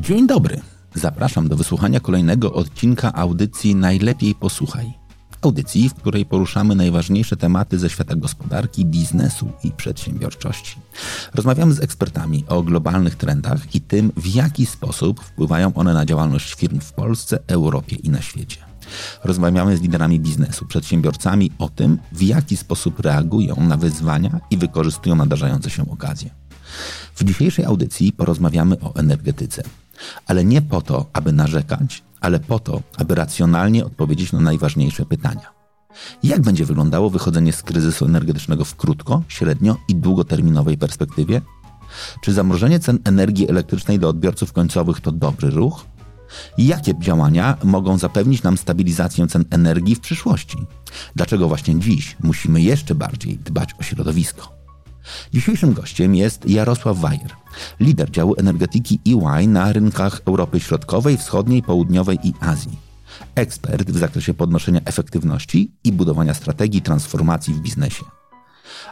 Dzień dobry. Zapraszam do wysłuchania kolejnego odcinka audycji Najlepiej Posłuchaj. Audycji, w której poruszamy najważniejsze tematy ze świata gospodarki, biznesu i przedsiębiorczości. Rozmawiamy z ekspertami o globalnych trendach i tym, w jaki sposób wpływają one na działalność firm w Polsce, Europie i na świecie. Rozmawiamy z liderami biznesu, przedsiębiorcami o tym, w jaki sposób reagują na wyzwania i wykorzystują nadarzające się okazje. W dzisiejszej audycji porozmawiamy o energetyce, ale nie po to, aby narzekać, ale po to, aby racjonalnie odpowiedzieć na najważniejsze pytania. Jak będzie wyglądało wychodzenie z kryzysu energetycznego w krótko, średnio i długoterminowej perspektywie? Czy zamrożenie cen energii elektrycznej do odbiorców końcowych to dobry ruch? Jakie działania mogą zapewnić nam stabilizację cen energii w przyszłości? Dlaczego właśnie dziś musimy jeszcze bardziej dbać o środowisko? Dzisiejszym gościem jest Jarosław Wajer, lider działu energetyki EY na rynkach Europy Środkowej, Wschodniej, Południowej i Azji. Ekspert w zakresie podnoszenia efektywności i budowania strategii transformacji w biznesie.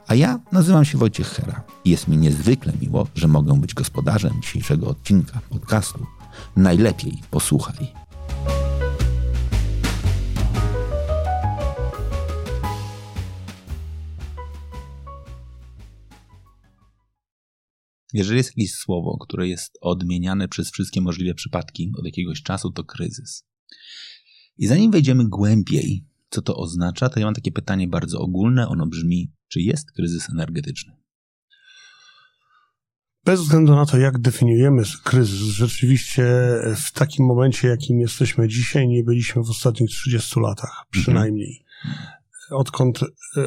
A ja nazywam się Wojciech Hera i jest mi niezwykle miło, że mogę być gospodarzem dzisiejszego odcinka podcastu. Najlepiej posłuchaj. Jeżeli jest jakieś słowo, które jest odmieniane przez wszystkie możliwe przypadki od jakiegoś czasu, to kryzys. I zanim wejdziemy głębiej, co to oznacza, to ja mam takie pytanie bardzo ogólne. Ono brzmi: czy jest kryzys energetyczny? Bez względu na to, jak definiujemy kryzys, rzeczywiście w takim momencie, jakim jesteśmy dzisiaj, nie byliśmy w ostatnich 30 latach, mhm. przynajmniej. Odkąd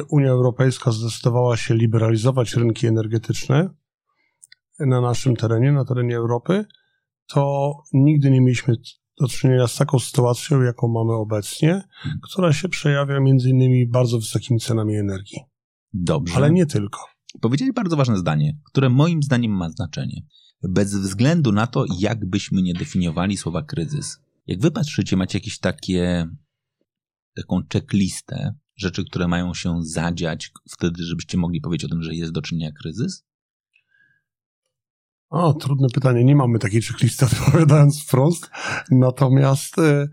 Unia Europejska zdecydowała się liberalizować rynki energetyczne, na naszym terenie, na terenie Europy, to nigdy nie mieliśmy do czynienia z taką sytuacją, jaką mamy obecnie, hmm. która się przejawia między innymi bardzo wysokimi cenami energii. Dobrze. Ale nie tylko. Powiedzieli bardzo ważne zdanie, które moim zdaniem ma znaczenie. Bez względu na to, jak byśmy nie definiowali słowa kryzys. Jak wy patrzycie, macie jakieś takie, taką checklistę rzeczy, które mają się zadziać wtedy, żebyście mogli powiedzieć o tym, że jest do czynienia kryzys? O, trudne pytanie. Nie mamy takiej checklisty, odpowiadając wprost. Natomiast e,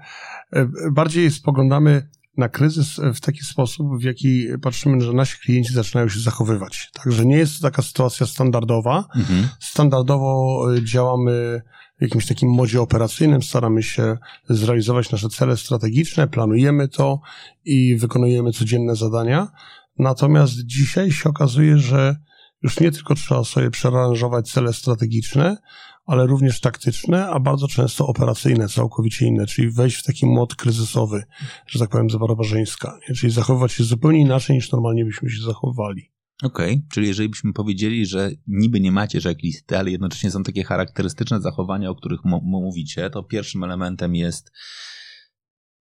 e, bardziej spoglądamy na kryzys w taki sposób, w jaki patrzymy, że nasi klienci zaczynają się zachowywać. Także nie jest to taka sytuacja standardowa. Mhm. Standardowo e, działamy w jakimś takim modzie operacyjnym, staramy się zrealizować nasze cele strategiczne, planujemy to i wykonujemy codzienne zadania. Natomiast dzisiaj się okazuje, że już nie tylko trzeba sobie przeranżować cele strategiczne, ale również taktyczne, a bardzo często operacyjne, całkowicie inne, czyli wejść w taki mod kryzysowy, że tak powiem, zabarbarzyńska, czyli zachowywać się zupełnie inaczej niż normalnie byśmy się zachowywali. Okej, okay. czyli jeżeli byśmy powiedzieli, że niby nie macie checklisty, ale jednocześnie są takie charakterystyczne zachowania, o których mówicie, to pierwszym elementem jest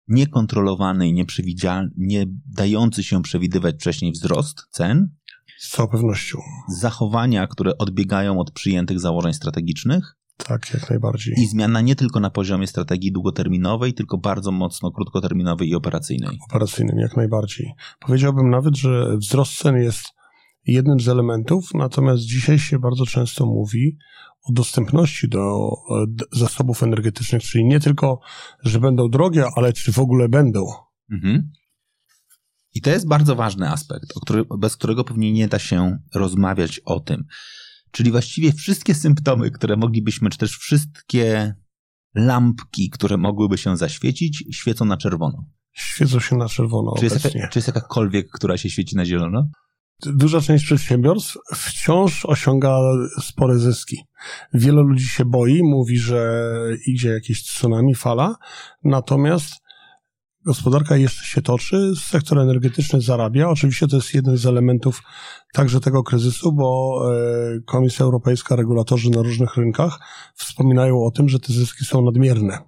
niekontrolowany i nie dający się przewidywać wcześniej wzrost cen, z całą pewnością. Zachowania, które odbiegają od przyjętych założeń strategicznych. Tak, jak najbardziej. I zmiana nie tylko na poziomie strategii długoterminowej, tylko bardzo mocno krótkoterminowej i operacyjnej. Operacyjnym, jak najbardziej. Powiedziałbym nawet, że wzrost cen jest jednym z elementów, natomiast dzisiaj się bardzo często mówi o dostępności do zasobów energetycznych, czyli nie tylko, że będą drogie, ale czy w ogóle będą. Mhm. I to jest bardzo ważny aspekt, który, bez którego pewnie nie da się rozmawiać o tym. Czyli właściwie wszystkie symptomy, które moglibyśmy, czy też wszystkie lampki, które mogłyby się zaświecić, świecą na czerwono. Świecą się na czerwono. Czy jest, jaka, czy jest jakakolwiek, która się świeci na zielono? Duża część przedsiębiorstw wciąż osiąga spore zyski. Wielu ludzi się boi, mówi, że idzie jakieś tsunami, fala, natomiast gospodarka jeszcze się toczy, sektor energetyczny zarabia. Oczywiście to jest jeden z elementów także tego kryzysu, bo e, Komisja Europejska, regulatorzy na różnych rynkach wspominają o tym, że te zyski są nadmierne.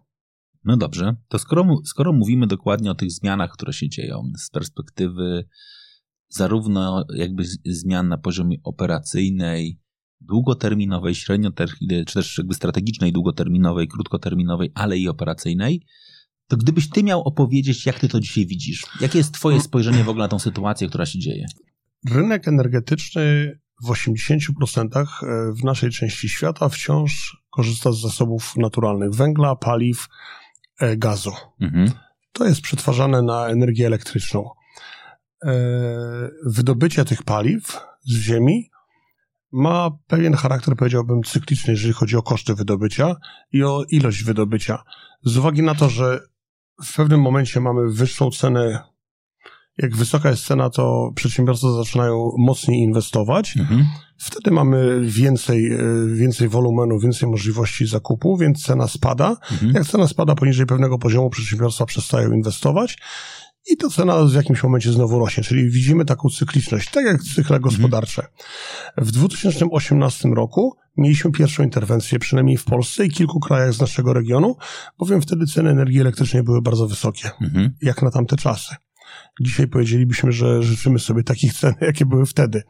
No dobrze, to skoro, skoro mówimy dokładnie o tych zmianach, które się dzieją z perspektywy zarówno jakby zmian na poziomie operacyjnej, długoterminowej, średnioterminowej, czy też jakby strategicznej, długoterminowej, krótkoterminowej, ale i operacyjnej, to gdybyś ty miał opowiedzieć, jak ty to dzisiaj widzisz? Jakie jest twoje spojrzenie w ogóle na tą sytuację, która się dzieje? Rynek energetyczny w 80% e, w naszej części świata wciąż korzysta z zasobów naturalnych węgla, paliw, e, gazu. Mhm. To jest przetwarzane na energię elektryczną. E, wydobycie tych paliw z ziemi ma pewien charakter, powiedziałbym, cykliczny, jeżeli chodzi o koszty wydobycia i o ilość wydobycia. Z uwagi na to, że w pewnym momencie mamy wyższą cenę, jak wysoka jest cena, to przedsiębiorcy zaczynają mocniej inwestować. Mhm. Wtedy mamy więcej, e, więcej wolumenu, więcej możliwości zakupu, więc cena spada. Mhm. Jak cena spada poniżej pewnego poziomu, przedsiębiorstwa przestają inwestować i to cena w jakimś momencie znowu rośnie, czyli widzimy taką cykliczność, tak jak cykle gospodarcze. W 2018 roku mieliśmy pierwszą interwencję, przynajmniej w Polsce i kilku krajach z naszego regionu, bowiem wtedy ceny energii elektrycznej były bardzo wysokie, mhm. jak na tamte czasy. Dzisiaj powiedzielibyśmy, że życzymy sobie takich cen, jakie były wtedy.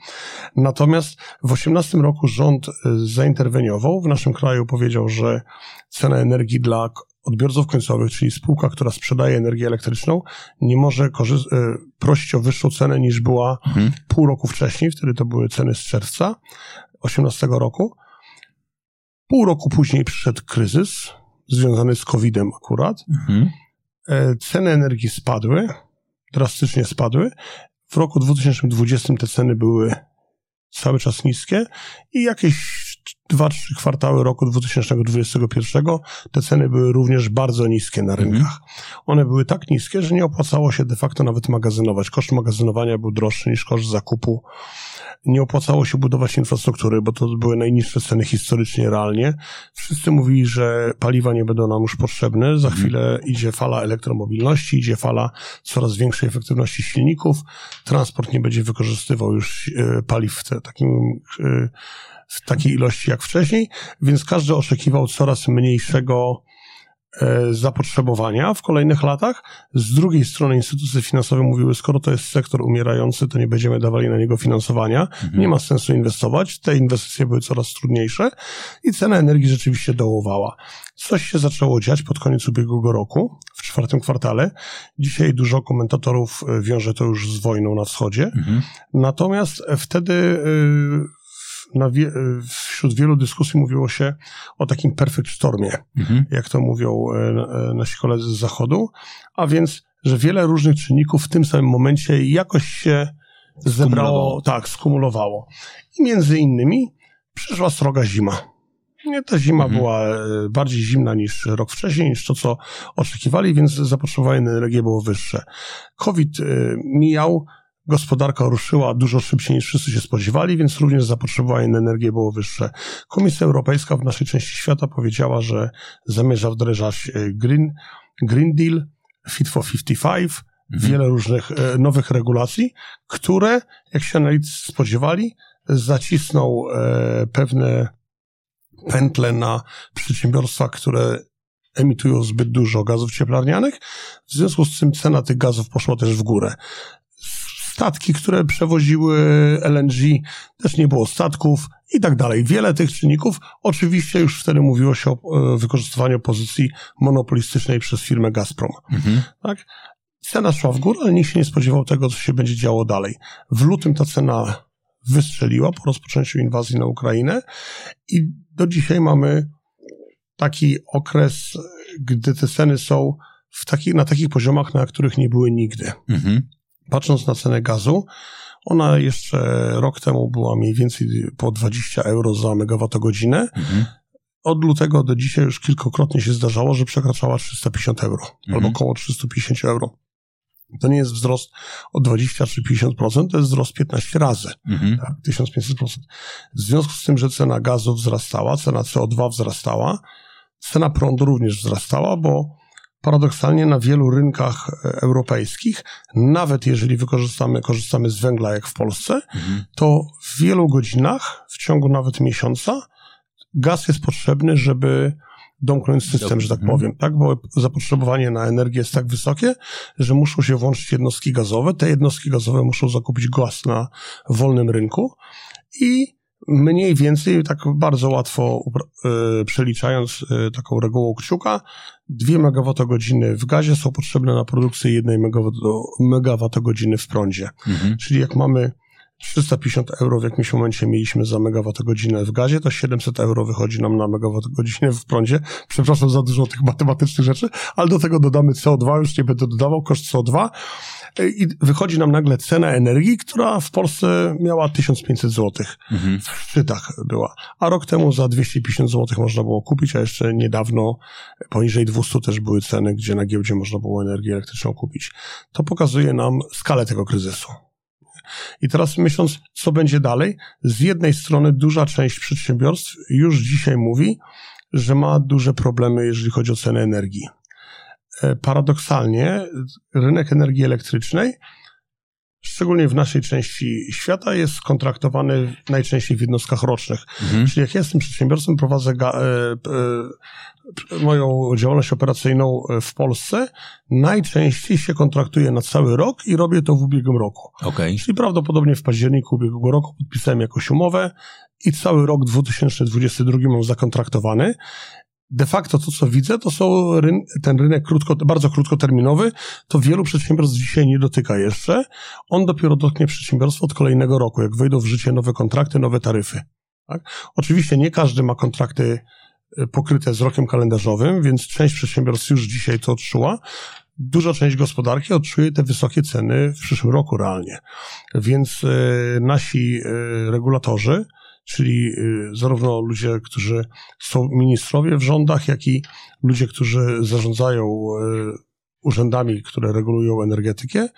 Natomiast w 2018 roku rząd y, zainterweniował. W naszym kraju powiedział, że cena energii dla odbiorców końcowych, czyli spółka, która sprzedaje energię elektryczną, nie może korzy- e, prosić o wyższą cenę niż była mhm. pół roku wcześniej, wtedy to były ceny z czerwca 2018 roku. Pół roku później przyszedł kryzys związany z COVID-em akurat. Mhm. E, ceny energii spadły, drastycznie spadły. W roku 2020 te ceny były cały czas niskie i jakieś dwa, trzy kwartały roku 2021 te ceny były również bardzo niskie na rynkach. Mhm. One były tak niskie, że nie opłacało się de facto nawet magazynować. Koszt magazynowania był droższy niż koszt zakupu nie opłacało się budować infrastruktury, bo to były najniższe ceny historycznie, realnie. Wszyscy mówili, że paliwa nie będą nam już potrzebne. Za mhm. chwilę idzie fala elektromobilności, idzie fala coraz większej efektywności silników. Transport nie będzie wykorzystywał już e, paliw w takim e, w takiej ilości jak wcześniej, więc każdy oczekiwał coraz mniejszego E, zapotrzebowania w kolejnych latach. Z drugiej strony instytucje finansowe mówiły, skoro to jest sektor umierający, to nie będziemy dawali na niego finansowania, mhm. nie ma sensu inwestować. Te inwestycje były coraz trudniejsze i cena energii rzeczywiście dołowała. Coś się zaczęło dziać pod koniec ubiegłego roku, w czwartym kwartale. Dzisiaj dużo komentatorów e, wiąże to już z wojną na wschodzie. Mhm. Natomiast wtedy yy, wie, wśród wielu dyskusji mówiło się o takim perfect stormie, mhm. jak to mówią e, e, nasi koledzy z zachodu, a więc, że wiele różnych czynników w tym samym momencie jakoś się zebrało, tak, skumulowało. I między innymi przyszła sroga zima. Nie, ta zima mhm. była e, bardziej zimna niż rok wcześniej, niż to, co oczekiwali, więc zapotrzebowanie na energię było wyższe. COVID mijał, Gospodarka ruszyła dużo szybciej niż wszyscy się spodziewali, więc również zapotrzebowanie na energię było wyższe. Komisja Europejska w naszej części świata powiedziała, że zamierza wdrażać e, Green, Green Deal, Fit for 55, mhm. wiele różnych e, nowych regulacji, które, jak się analitycy spodziewali, zacisną e, pewne pętle na przedsiębiorstwa, które emitują zbyt dużo gazów cieplarnianych. W związku z tym cena tych gazów poszła też w górę statki, które przewoziły LNG, też nie było statków i tak dalej. Wiele tych czynników. Oczywiście już wtedy mówiło się o e, wykorzystywaniu pozycji monopolistycznej przez firmę Gazprom. Mhm. Tak? Cena szła w górę, ale nikt się nie spodziewał tego, co się będzie działo dalej. W lutym ta cena wystrzeliła po rozpoczęciu inwazji na Ukrainę i do dzisiaj mamy taki okres, gdy te ceny są w taki, na takich poziomach, na których nie były nigdy. Mhm. Patrząc na cenę gazu, ona jeszcze rok temu była mniej więcej po 20 euro za megawattogodzinę. Mhm. Od lutego do dzisiaj już kilkokrotnie się zdarzało, że przekraczała 350 euro mhm. albo około 350 euro. To nie jest wzrost o 20 czy 50%, to jest wzrost 15 razy, mhm. tak, 1500%. W związku z tym, że cena gazu wzrastała, cena CO2 wzrastała, cena prądu również wzrastała, bo paradoksalnie na wielu rynkach e, europejskich, nawet jeżeli wykorzystamy, korzystamy z węgla jak w Polsce, mhm. to w wielu godzinach, w ciągu nawet miesiąca, gaz jest potrzebny, żeby domknąć system, że tak mhm. powiem, tak? Bo zapotrzebowanie na energię jest tak wysokie, że muszą się włączyć jednostki gazowe. Te jednostki gazowe muszą zakupić gaz na wolnym rynku i mniej więcej, tak bardzo łatwo y, przeliczając y, taką regułą kciuka, 2 MWh w gazie są potrzebne na produkcję 1 MWh w prądzie. Mhm. Czyli jak mamy 350 euro w jakimś momencie mieliśmy za megawattogodzinę w gazie, to 700 euro wychodzi nam na megawattogodzinę w prądzie. Przepraszam za dużo tych matematycznych rzeczy, ale do tego dodamy CO2, już nie będę dodawał, koszt CO2 i wychodzi nam nagle cena energii, która w Polsce miała 1500 zł. Mhm. W szczytach była. A rok temu za 250 zł można było kupić, a jeszcze niedawno poniżej 200 też były ceny, gdzie na giełdzie można było energię elektryczną kupić. To pokazuje nam skalę tego kryzysu. I teraz myśląc, co będzie dalej, z jednej strony duża część przedsiębiorstw już dzisiaj mówi, że ma duże problemy, jeżeli chodzi o cenę energii. E, paradoksalnie rynek energii elektrycznej, szczególnie w naszej części świata, jest kontraktowany najczęściej w jednostkach rocznych. Mhm. Czyli jak ja jestem przedsiębiorcą, prowadzę ga, e, e, moją działalność operacyjną w Polsce, najczęściej się kontraktuję na cały rok i robię to w ubiegłym roku. Okay. Czyli prawdopodobnie w październiku ubiegłego roku podpisałem jakąś umowę i cały rok 2022 mam zakontraktowany de facto to, co widzę, to są ryn ten rynek krótko, bardzo krótkoterminowy, to wielu przedsiębiorstw dzisiaj nie dotyka jeszcze. On dopiero dotknie przedsiębiorstwo od kolejnego roku, jak wejdą w życie nowe kontrakty, nowe taryfy. Tak? Oczywiście nie każdy ma kontrakty y, pokryte z rokiem kalendarzowym, więc część przedsiębiorstw już dzisiaj to odczuła. Duża część gospodarki odczuje te wysokie ceny w przyszłym roku realnie. Więc y, nasi y, regulatorzy, czyli y, zarówno ludzie, którzy są ministrowie w rządach, jak i ludzie, którzy zarządzają y, urzędami, które regulują energetykę,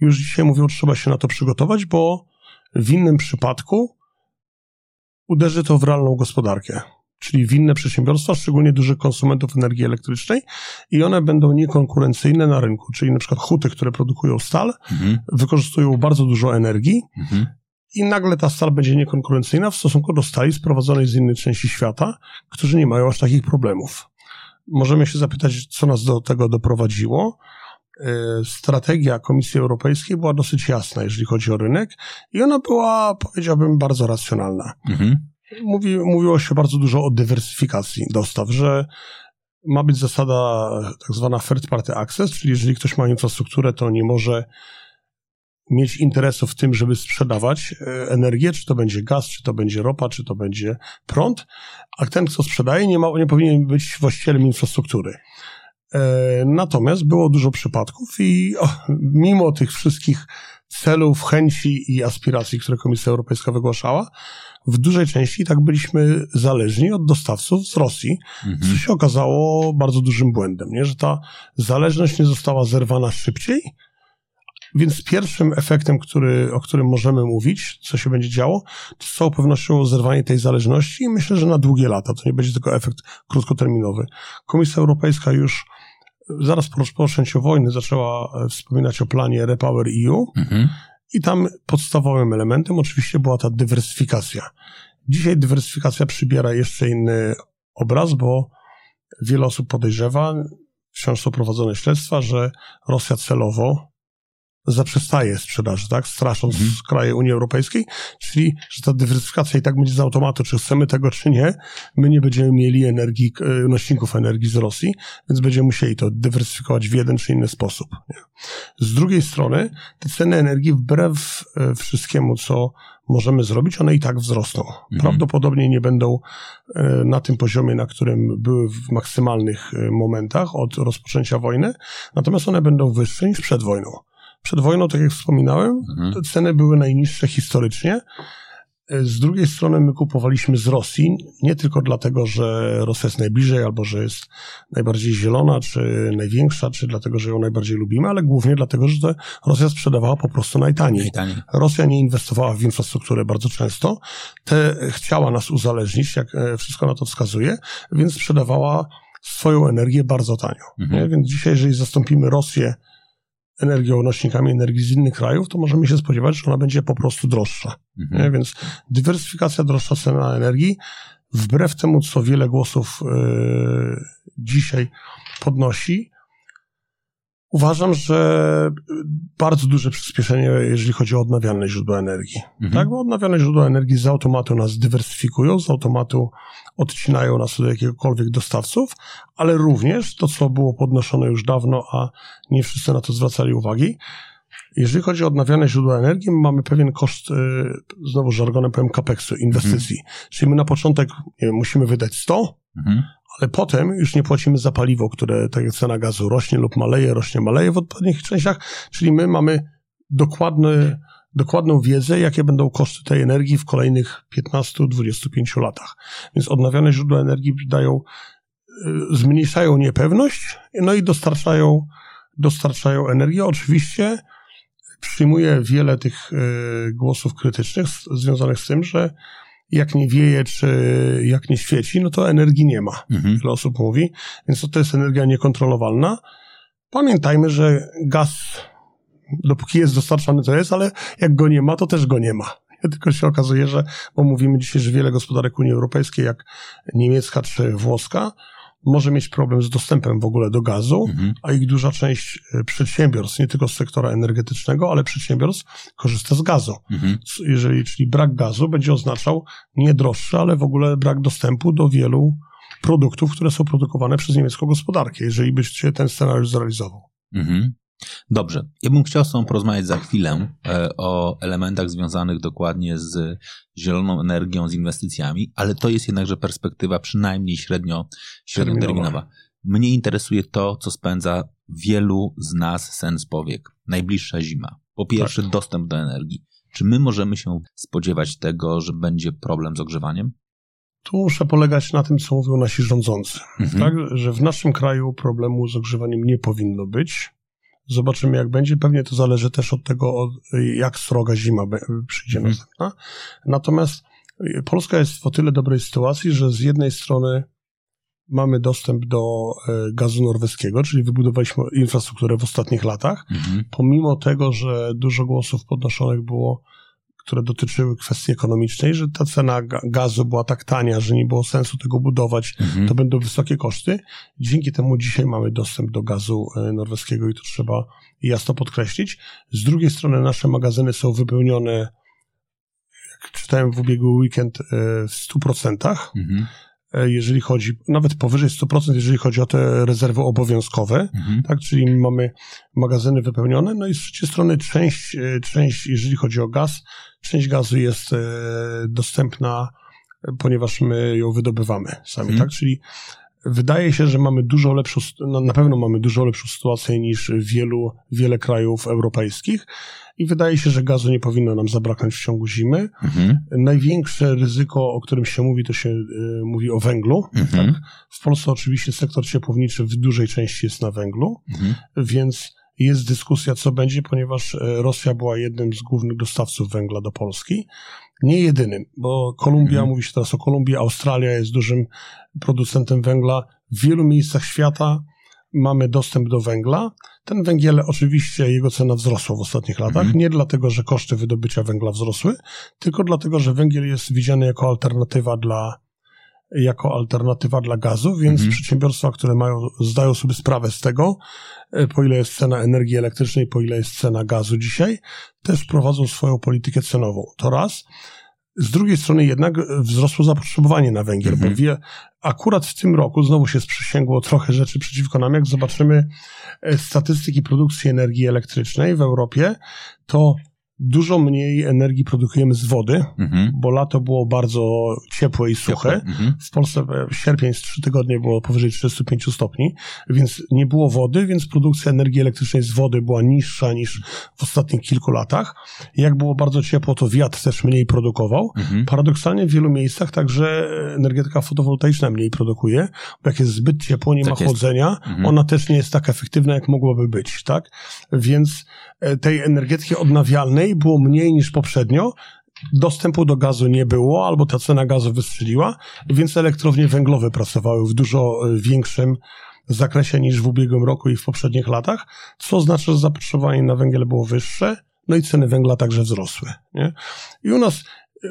już dzisiaj mówią, że trzeba się na to przygotować, bo w innym przypadku uderzy to w realną gospodarkę. Czyli w inne przedsiębiorstwa, szczególnie dużych konsumentów energii elektrycznej, i one będą niekonkurencyjne na rynku. Czyli na przykład huty, które produkują stal, mhm. wykorzystują bardzo dużo energii, mhm i nagle ta stal będzie niekonkurencyjna w stosunku do stali sprowadzonej z innych części świata, którzy nie mają aż takich problemów. Możemy się zapytać, co nas do tego doprowadziło. E, strategia Komisji Europejskiej była dosyć jasna, jeżeli chodzi o rynek, i ona była, powiedziałbym, bardzo racjonalna. Mhm. Mówi, mówiło się bardzo dużo o dywersyfikacji dostaw, że ma być zasada tak zwana third party access, czyli jeżeli ktoś ma infrastrukturę, to nie może mieć interesu w tym, żeby sprzedawać e, energię, czy to będzie gaz, czy to będzie ropa, czy to będzie prąd, a ten, kto sprzedaje, nie, ma, nie powinien być właścicielem infrastruktury. E, natomiast było dużo przypadków i o, mimo tych wszystkich celów, chęci i aspiracji, które Komisja Europejska wygłaszała, w dużej części tak byliśmy zależni od dostawców z Rosji, mhm. co się okazało bardzo dużym błędem, nie? że ta zależność nie została zerwana szybciej, więc pierwszym efektem, który, o którym możemy mówić, co się będzie działo, to z całą pewnością zerwanie tej zależności i myślę, że na długie lata. To nie będzie tylko efekt krótkoterminowy. Komisja Europejska już zaraz po rozpoczęciu wojny zaczęła e, wspominać o planie Repower EU mhm. i tam podstawowym elementem oczywiście była ta dywersyfikacja. Dzisiaj dywersyfikacja przybiera jeszcze inny obraz, bo wiele osób podejrzewa, wciąż są prowadzone śledztwa, że Rosja celowo zaprzestaje sprzedaży, tak? Strasząc mhm. kraje Unii Europejskiej, czyli, że ta dywersyfikacja i tak będzie z automatu, czy chcemy tego, czy nie, my nie będziemy mieli energii, e, nośników energii z Rosji, więc będziemy musieli to dywersyfikować w jeden czy inny sposób. Nie? Z drugiej strony, te ceny energii wbrew e, wszystkiemu, co możemy zrobić, one i tak wzrosną. Mhm. Prawdopodobnie nie będą e, na tym poziomie, na którym były w maksymalnych momentach od rozpoczęcia wojny, natomiast one będą wyższe niż przed wojną. Przed wojną, tak jak wspominałem, mhm. te ceny były najniższe historycznie. Z drugiej strony my kupowaliśmy z Rosji, nie tylko dlatego, że Rosja jest najbliżej, albo że jest najbardziej zielona, czy największa, czy dlatego, że ją najbardziej lubimy, ale głównie dlatego, że Rosja sprzedawała po prostu najtaniej. najtaniej. Rosja nie inwestowała w infrastrukturę bardzo często, te chciała nas uzależnić, jak e, wszystko na to wskazuje, więc sprzedawała swoją energię bardzo tanio. Mhm. Więc dzisiaj, jeżeli zastąpimy Rosję energią, nośnikami energii z innych krajów, to możemy się spodziewać, że ona będzie po prostu droższa. Mhm. Więc dywersyfikacja, droższa cena energii, wbrew temu, co wiele głosów yy, dzisiaj podnosi, Uważam, że bardzo duże przyspieszenie, jeżeli chodzi o odnawialne źródła energii. Mhm. Tak, bo odnawialne źródła energii z automatu nas dywersyfikują, z automatu odcinają nas od jakiegokolwiek dostawców, ale również to, co było podnoszone już dawno, a nie wszyscy na to zwracali uwagi, jeżeli chodzi o odnawialne źródła energii, my mamy pewien koszt, y, znowu żargonem powiem, kapeksu, inwestycji. Mhm. Czyli my na początek wiem, musimy wydać 100, mhm. Ale potem już nie płacimy za paliwo, które, tak jak cena gazu rośnie lub maleje, rośnie, maleje w odpowiednich częściach, czyli my mamy dokładny, dokładną wiedzę, jakie będą koszty tej energii w kolejnych 15-25 latach. Więc odnawialne źródła energii dają, y, zmniejszają niepewność, no i dostarczają, dostarczają energię. Oczywiście przyjmuję wiele tych y, głosów krytycznych związanych z tym, że jak nie wieje, czy jak nie świeci, no to energii nie ma. Mhm. Wiele osób mówi, więc to, to jest energia niekontrolowalna. Pamiętajmy, że gaz, dopóki jest dostarczany, to jest, ale jak go nie ma, to też go nie ma. Tylko się okazuje, że, bo mówimy dzisiaj, że wiele gospodarek Unii Europejskiej, jak niemiecka czy włoska, może mieć problem z dostępem w ogóle do gazu, mhm. a ich duża część e, przedsiębiorstw, nie tylko z sektora energetycznego, ale przedsiębiorstw korzysta z gazu. Mhm. Jeżeli, czyli brak gazu będzie oznaczał nie droższy, ale w ogóle brak dostępu do wielu produktów, które są produkowane przez niemiecką gospodarkę, jeżeli by się ten scenariusz zrealizował. Mhm. Dobrze. Ja bym chciał z Tobą porozmawiać za chwilę e, o elementach związanych dokładnie z zieloną energią, z inwestycjami, ale to jest jednakże perspektywa przynajmniej średnio, średnioterminowa. Mnie interesuje to, co spędza wielu z nas sens powiek. Najbliższa zima. Po pierwsze, tak. dostęp do energii. Czy my możemy się spodziewać tego, że będzie problem z ogrzewaniem? Tu muszę polegać na tym, co mówią nasi rządzący. Mhm. Tak, że w naszym kraju problemu z ogrzewaniem nie powinno być. Zobaczymy, jak będzie. Pewnie to zależy też od tego, jak sroga zima przyjdzie mhm. następna. Natomiast y, Polska jest w o tyle dobrej sytuacji, że z jednej strony mamy dostęp do y, gazu norweskiego, czyli wybudowaliśmy infrastrukturę w ostatnich latach, mhm. pomimo tego, że dużo głosów podnoszonych było które dotyczyły kwestii ekonomicznej, że ta cena gazu była tak tania, że nie było sensu tego budować, mhm. to będą wysokie koszty. Dzięki temu dzisiaj mamy dostęp do gazu e, norweskiego i to trzeba jasno podkreślić. Z drugiej strony nasze magazyny są wypełnione, jak czytałem w ubiegły weekend, e, w 100%. Mhm. E, jeżeli chodzi, nawet powyżej 100%, jeżeli chodzi o te rezerwy obowiązkowe, mhm. tak, czyli mamy magazyny wypełnione, no i z trzeciej strony część, część, jeżeli chodzi o gaz, Część gazu jest e, dostępna, ponieważ my ją wydobywamy sami, hmm. tak? Czyli wydaje się, że mamy dużo lepszą, no na pewno mamy dużo lepszą sytuację niż wielu, wiele krajów europejskich i wydaje się, że gazu nie powinno nam zabraknąć w ciągu zimy. Mhm. Największe ryzyko, o którym się mówi, to się y, mówi o węglu. Mhm. Tak? W Polsce oczywiście sektor ciepłowniczy w dużej części jest na węglu, mhm. więc jest dyskusja, co będzie, ponieważ e, Rosja była jednym z głównych dostawców węgla do Polski. Nie jedynym, bo Kolumbia, mhm. mówi się teraz o Kolumbii, Australia jest dużym producentem węgla. W wielu miejscach świata mamy dostęp do węgla. Ten węgiel, oczywiście, jego cena wzrosła w ostatnich latach. Mhm. Nie dlatego, że koszty wydobycia węgla wzrosły, tylko dlatego, że węgiel jest widziany jako alternatywa dla jako alternatywa dla gazu, więc mhm. przedsiębiorstwa, które mają, zdają sobie sprawę z tego, e, po ile jest cena energii elektrycznej, po ile jest cena gazu dzisiaj, też prowadzą swoją politykę cenową. To raz. Z drugiej strony jednak wzrosło zapotrzebowanie na węgiel, mhm. bo wie, akurat w tym roku znowu się sprzysięgło trochę rzeczy przeciwko nam. Jak zobaczymy e, statystyki produkcji energii elektrycznej w Europie, to Dużo mniej energii produkujemy z wody, mhm. bo lato było bardzo ciepłe i suche. Mhm. W Polsce w sierpień z trzy tygodnie było powyżej 35 stopni, więc nie było wody, więc produkcja energii elektrycznej z wody była niższa niż w ostatnich kilku latach. Jak było bardzo ciepło, to wiatr też mniej produkował. Mhm. Paradoksalnie w wielu miejscach także energetyka fotowoltaiczna mniej produkuje, bo jak jest zbyt ciepło, nie tak ma chłodzenia, mhm. ona też nie jest tak efektywna, jak mogłaby być, tak? Więc e, tej energetyki odnawialnej było mniej niż poprzednio, dostępu do gazu nie było, albo ta cena gazu wystrzeliła, więc elektrownie węglowe pracowały w dużo e, większym zakresie niż w ubiegłym roku i w poprzednich latach, co oznacza, że zapotrzebowanie na węgiel było wyższe, no i ceny węgla także wzrosły. Nie? I u nas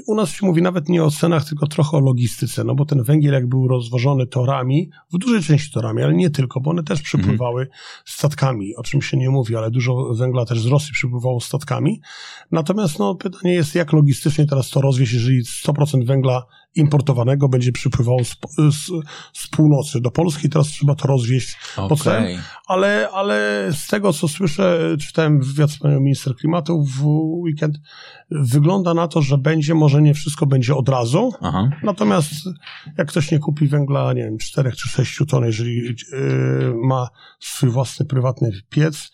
u nas się mówi nawet nie o cenach, tylko trochę o logistyce, no bo ten węgiel jak był rozwożony torami, w dużej części torami, ale nie tylko, bo one też przypływały mhm. statkami, o czym się nie mówi, ale dużo węgla też z Rosji przypływało statkami. Natomiast no, pytanie jest, jak logistycznie teraz to rozwieść, jeżeli 100% węgla importowanego będzie przypływało z, z, z północy do Polski, teraz trzeba to rozwieść okay. po cen. Ale, ale z tego, co słyszę, czytałem wywiad z panią minister klimatu w weekend, wygląda na to, że będzie, może nie wszystko będzie od razu, Aha. natomiast jak ktoś nie kupi węgla, nie wiem, 4 czy 6 ton, jeżeli yy, ma swój własny prywatny piec,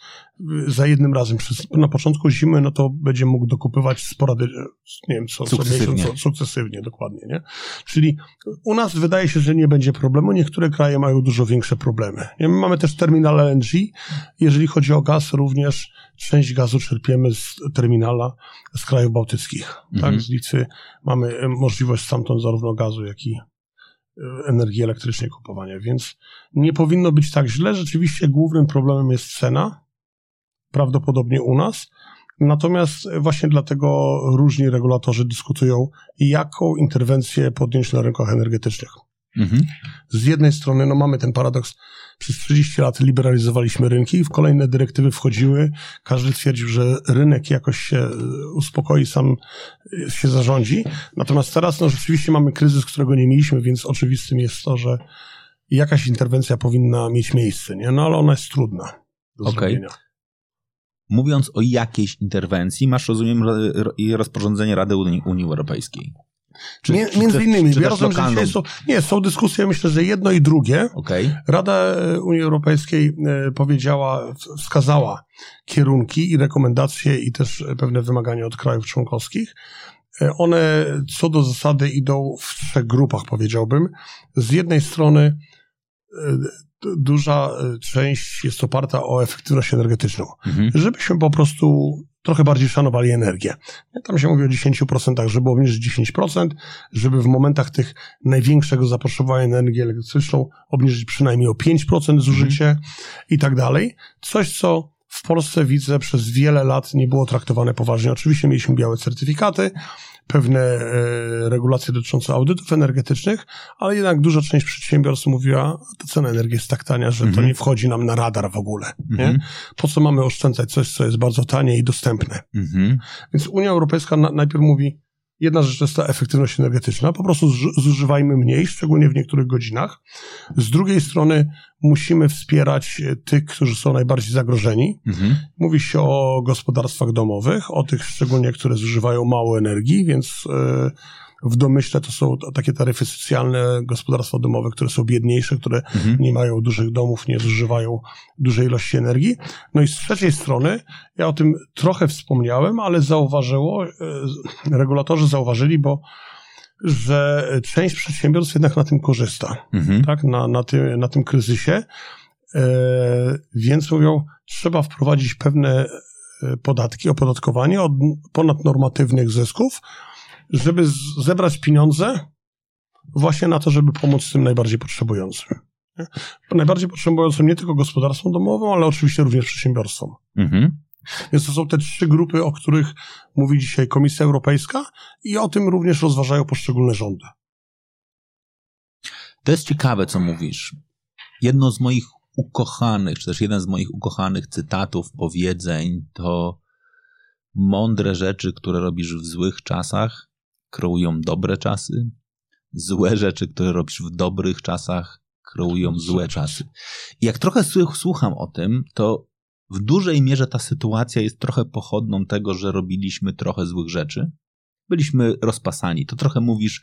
za jednym razem przez, na początku zimy, no to będzie mógł dokupywać sporadycznie, nie wiem, co, sukcesywnie. Co miesiąc, sukcesywnie, dokładnie, nie? Czyli u nas wydaje się, że nie będzie problemu, niektóre kraje mają dużo większe problemy. Nie? My mamy też terminal LNG, jeżeli chodzi o gaz, również część gazu czerpiemy z terminala z krajów bałtyckich, tak? mhm. tak? Z Litwy mamy możliwość stamtąd zarówno gazu, jak i e, energii elektrycznej kupowania, więc nie powinno być tak źle. Rzeczywiście głównym problemem jest cena, prawdopodobnie u nas. Natomiast właśnie dlatego różni regulatorzy dyskutują, jaką interwencję podjąć na rynkach energetycznych. Mhm. Z jednej strony no mamy ten paradoks, przez 30 lat liberalizowaliśmy rynki i w kolejne dyrektywy wchodziły, każdy twierdził, że rynek jakoś się uspokoi, sam się zarządzi. Natomiast teraz no rzeczywiście mamy kryzys, którego nie mieliśmy, więc oczywistym jest to, że jakaś interwencja powinna mieć miejsce, nie? No ale ona jest trudna do okay. zrobienia mówiąc o jakiejś interwencji, masz, rozumiem, rozporządzenie Rady Unii, Unii Europejskiej. Czy, Między czy innymi, czy rozumiem, że dzisiaj są, nie, są dyskusje, myślę, że jedno i drugie. Okay. Rada e, Unii Europejskiej e, powiedziała, wskazała kierunki i rekomendacje i też pewne wymagania od krajów członkowskich. E, one co do zasady idą w trzech grupach, powiedziałbym. Z jednej strony duża e, część jest oparta o efektywność energetyczną, mhm. żebyśmy po prostu trochę bardziej szanowali energię. Tam się mówi o 10%, żeby obniżyć 10%, żeby w momentach tych największego zapotrzebowania na energię elektryczną obniżyć przynajmniej o 5% zużycie mhm. i tak dalej. Coś, co w Polsce widzę przez wiele lat nie było traktowane poważnie. Oczywiście mieliśmy białe certyfikaty, pewne e, regulacje dotyczące audytów energetycznych, ale jednak duża część przedsiębiorstw mówiła, ta cena energii jest tak tania, że to mhm. nie wchodzi nam na radar w ogóle. Nie? Mhm. Po co mamy oszczędzać coś, co jest bardzo tanie i dostępne? Mhm. Więc Unia Europejska na, najpierw mówi, Jedna rzecz to jest ta efektywność energetyczna, po prostu zużywajmy mniej, szczególnie w niektórych godzinach. Z drugiej strony musimy wspierać e, tych, którzy są najbardziej zagrożeni. Mhm. Mówi się o gospodarstwach domowych, o tych szczególnie, które zużywają mało energii, więc yy, w domyśle to są takie taryfy socjalne, gospodarstwa domowe, które są biedniejsze, które mhm. nie mają dużych domów, nie zużywają dużej ilości energii. No i z trzeciej strony, ja o tym trochę wspomniałem, ale zauważyło, e, regulatorzy zauważyli, bo że część przedsiębiorstw jednak na tym korzysta, mhm. tak, na, na, tym, na tym kryzysie. E, więc mówią, trzeba wprowadzić pewne e, podatki, opodatkowanie od ponadnormatywnych zysków, żeby zebrać pieniądze właśnie na to, żeby pomóc tym najbardziej potrzebującym. Nie? Najbardziej potrzebującym nie tylko gospodarstwom domowym, ale oczywiście również przedsiębiorstwom. Mhm. Więc to są te trzy grupy, o których mówi dzisiaj Komisja Europejska i o tym również rozważają poszczególne rządy. To jest ciekawe, co mówisz. Jedno z moich ukochanych, czy też jeden z moich ukochanych cytatów, powiedzeń to mądre rzeczy, które robisz w złych czasach, kreują dobre czasy, złe rzeczy, które robisz w dobrych czasach, kreują złe czasy. I jak trochę słucham o tym, to w dużej mierze ta sytuacja jest trochę pochodną tego, że robiliśmy trochę złych rzeczy. Byliśmy rozpasani. To trochę mówisz,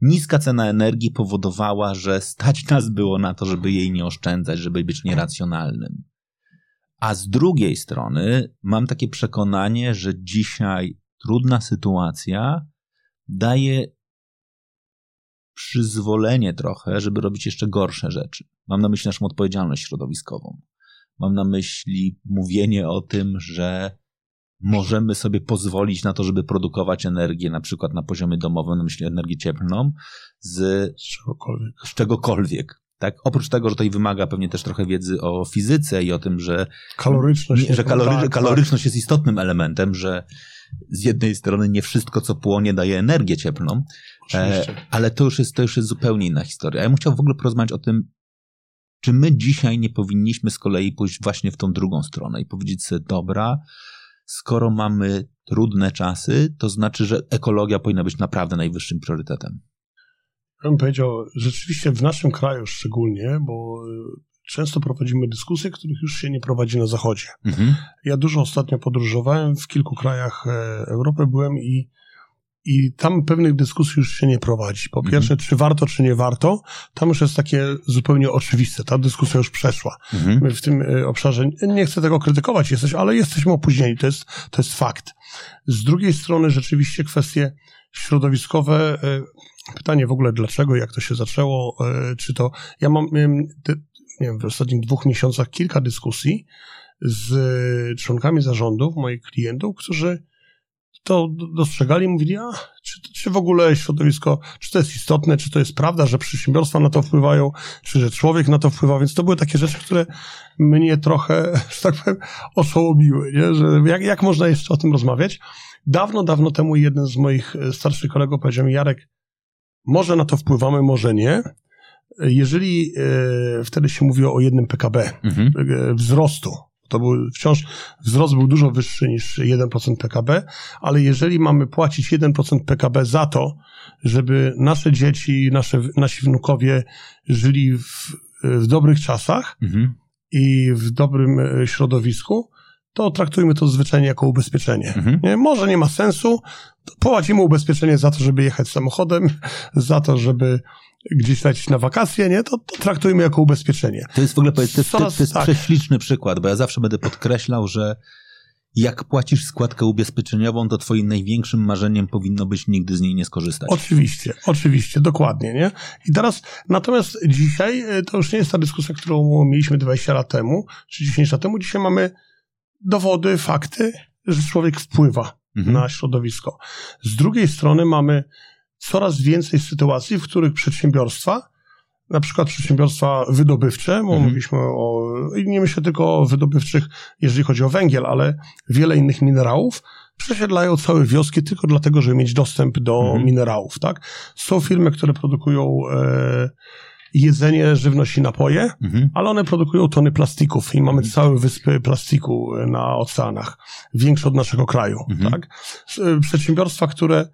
niska cena energii powodowała, że stać nas było na to, żeby jej nie oszczędzać, żeby być nieracjonalnym. A z drugiej strony mam takie przekonanie, że dzisiaj trudna sytuacja daje przyzwolenie trochę, żeby robić jeszcze gorsze rzeczy. Mam na myśli naszą odpowiedzialność środowiskową. Mam na myśli mówienie o tym, że możemy sobie pozwolić na to, żeby produkować energię, na przykład na poziomie domowym, na myśli energię cieplną, z, z czegokolwiek. Z czegokolwiek. Tak? Oprócz tego, że to i wymaga pewnie też trochę wiedzy o fizyce i o tym, że kaloryczność, że tak, kaloryczność tak. jest istotnym elementem, że z jednej strony nie wszystko, co płonie, daje energię cieplną, e, ale to już, jest, to już jest zupełnie inna historia. Ja bym chciał w ogóle porozmawiać o tym, czy my dzisiaj nie powinniśmy z kolei pójść właśnie w tą drugą stronę i powiedzieć sobie, dobra, skoro mamy trudne czasy, to znaczy, że ekologia powinna być naprawdę najwyższym priorytetem. Ja bym powiedział, rzeczywiście w naszym kraju szczególnie, bo często prowadzimy dyskusje, których już się nie prowadzi na Zachodzie. Mhm. Ja dużo ostatnio podróżowałem, w kilku krajach e, Europy byłem i, i tam pewnych dyskusji już się nie prowadzi. Po mhm. pierwsze, czy warto, czy nie warto, tam już jest takie zupełnie oczywiste. Ta dyskusja już przeszła. Mhm. My w tym e, obszarze, nie chcę tego krytykować, jesteś, ale jesteśmy opóźnieni, to jest, to jest fakt. Z drugiej strony rzeczywiście kwestie środowiskowe, e, pytanie w ogóle dlaczego, jak to się zaczęło, czy to, ja mam, nie wiem, w ostatnich dwóch miesiącach kilka dyskusji z członkami zarządów moich klientów, którzy to dostrzegali, mówili, a czy, czy w ogóle środowisko, czy to jest istotne, czy to jest prawda, że przedsiębiorstwa na to wpływają, czy że człowiek na to wpływa, więc to były takie rzeczy, które mnie trochę, że tak powiem, oszołomiły, nie? że jak, jak można jeszcze o tym rozmawiać. Dawno, dawno temu jeden z moich starszych kolegów powiedział mi, Jarek, może na to wpływamy, może nie, jeżeli e, wtedy się mówiło o jednym PKB mhm. E, wzrostu, to był wciąż wzrost był dużo wyższy niż 1% PKB, ale jeżeli mamy płacić 1% PKB za to, żeby nasze dzieci, nasze, nasi wnukowie żyli w, w dobrych czasach mhm. i w dobrym e, środowisku, to traktujmy to zwyczajnie jako ubezpieczenie. Mhm. Nie? Może nie ma sensu, płacimy ubezpieczenie za to, żeby jechać samochodem, za to, żeby gdzieś lecieć na wakacje, nie? To, to traktujmy jako ubezpieczenie. To jest w ogóle to jest, to, to jest tak. prześliczny przykład, bo ja zawsze będę podkreślał, że jak płacisz składkę ubezpieczeniową, to twoim największym marzeniem powinno być nigdy z niej nie skorzystać. Oczywiście, oczywiście, dokładnie, nie? I teraz, natomiast dzisiaj, e, to już nie jest ta dyskusja, którą mieliśmy 20 lat temu, czy 10 lat temu, dzisiaj mamy dowody, fakty, że człowiek wpływa mhm. na środowisko. Z drugiej strony mamy coraz więcej sytuacji, w których przedsiębiorstwa, na przykład przedsiębiorstwa wydobywcze, bo mhm. mówiliśmy o, nie myślę tylko o wydobywczych, jeżeli chodzi o węgiel, ale wiele innych minerałów, przesiedlają całe wioski tylko dlatego, żeby mieć dostęp do mhm. minerałów, tak? Są firmy, które produkują e, jedzenie, żywność i napoje, mhm. ale one produkują tony plastików i mamy mhm. całe wyspy plastiku na oceanach, większe od naszego kraju, mhm. tak? E, przedsiębiorstwa, które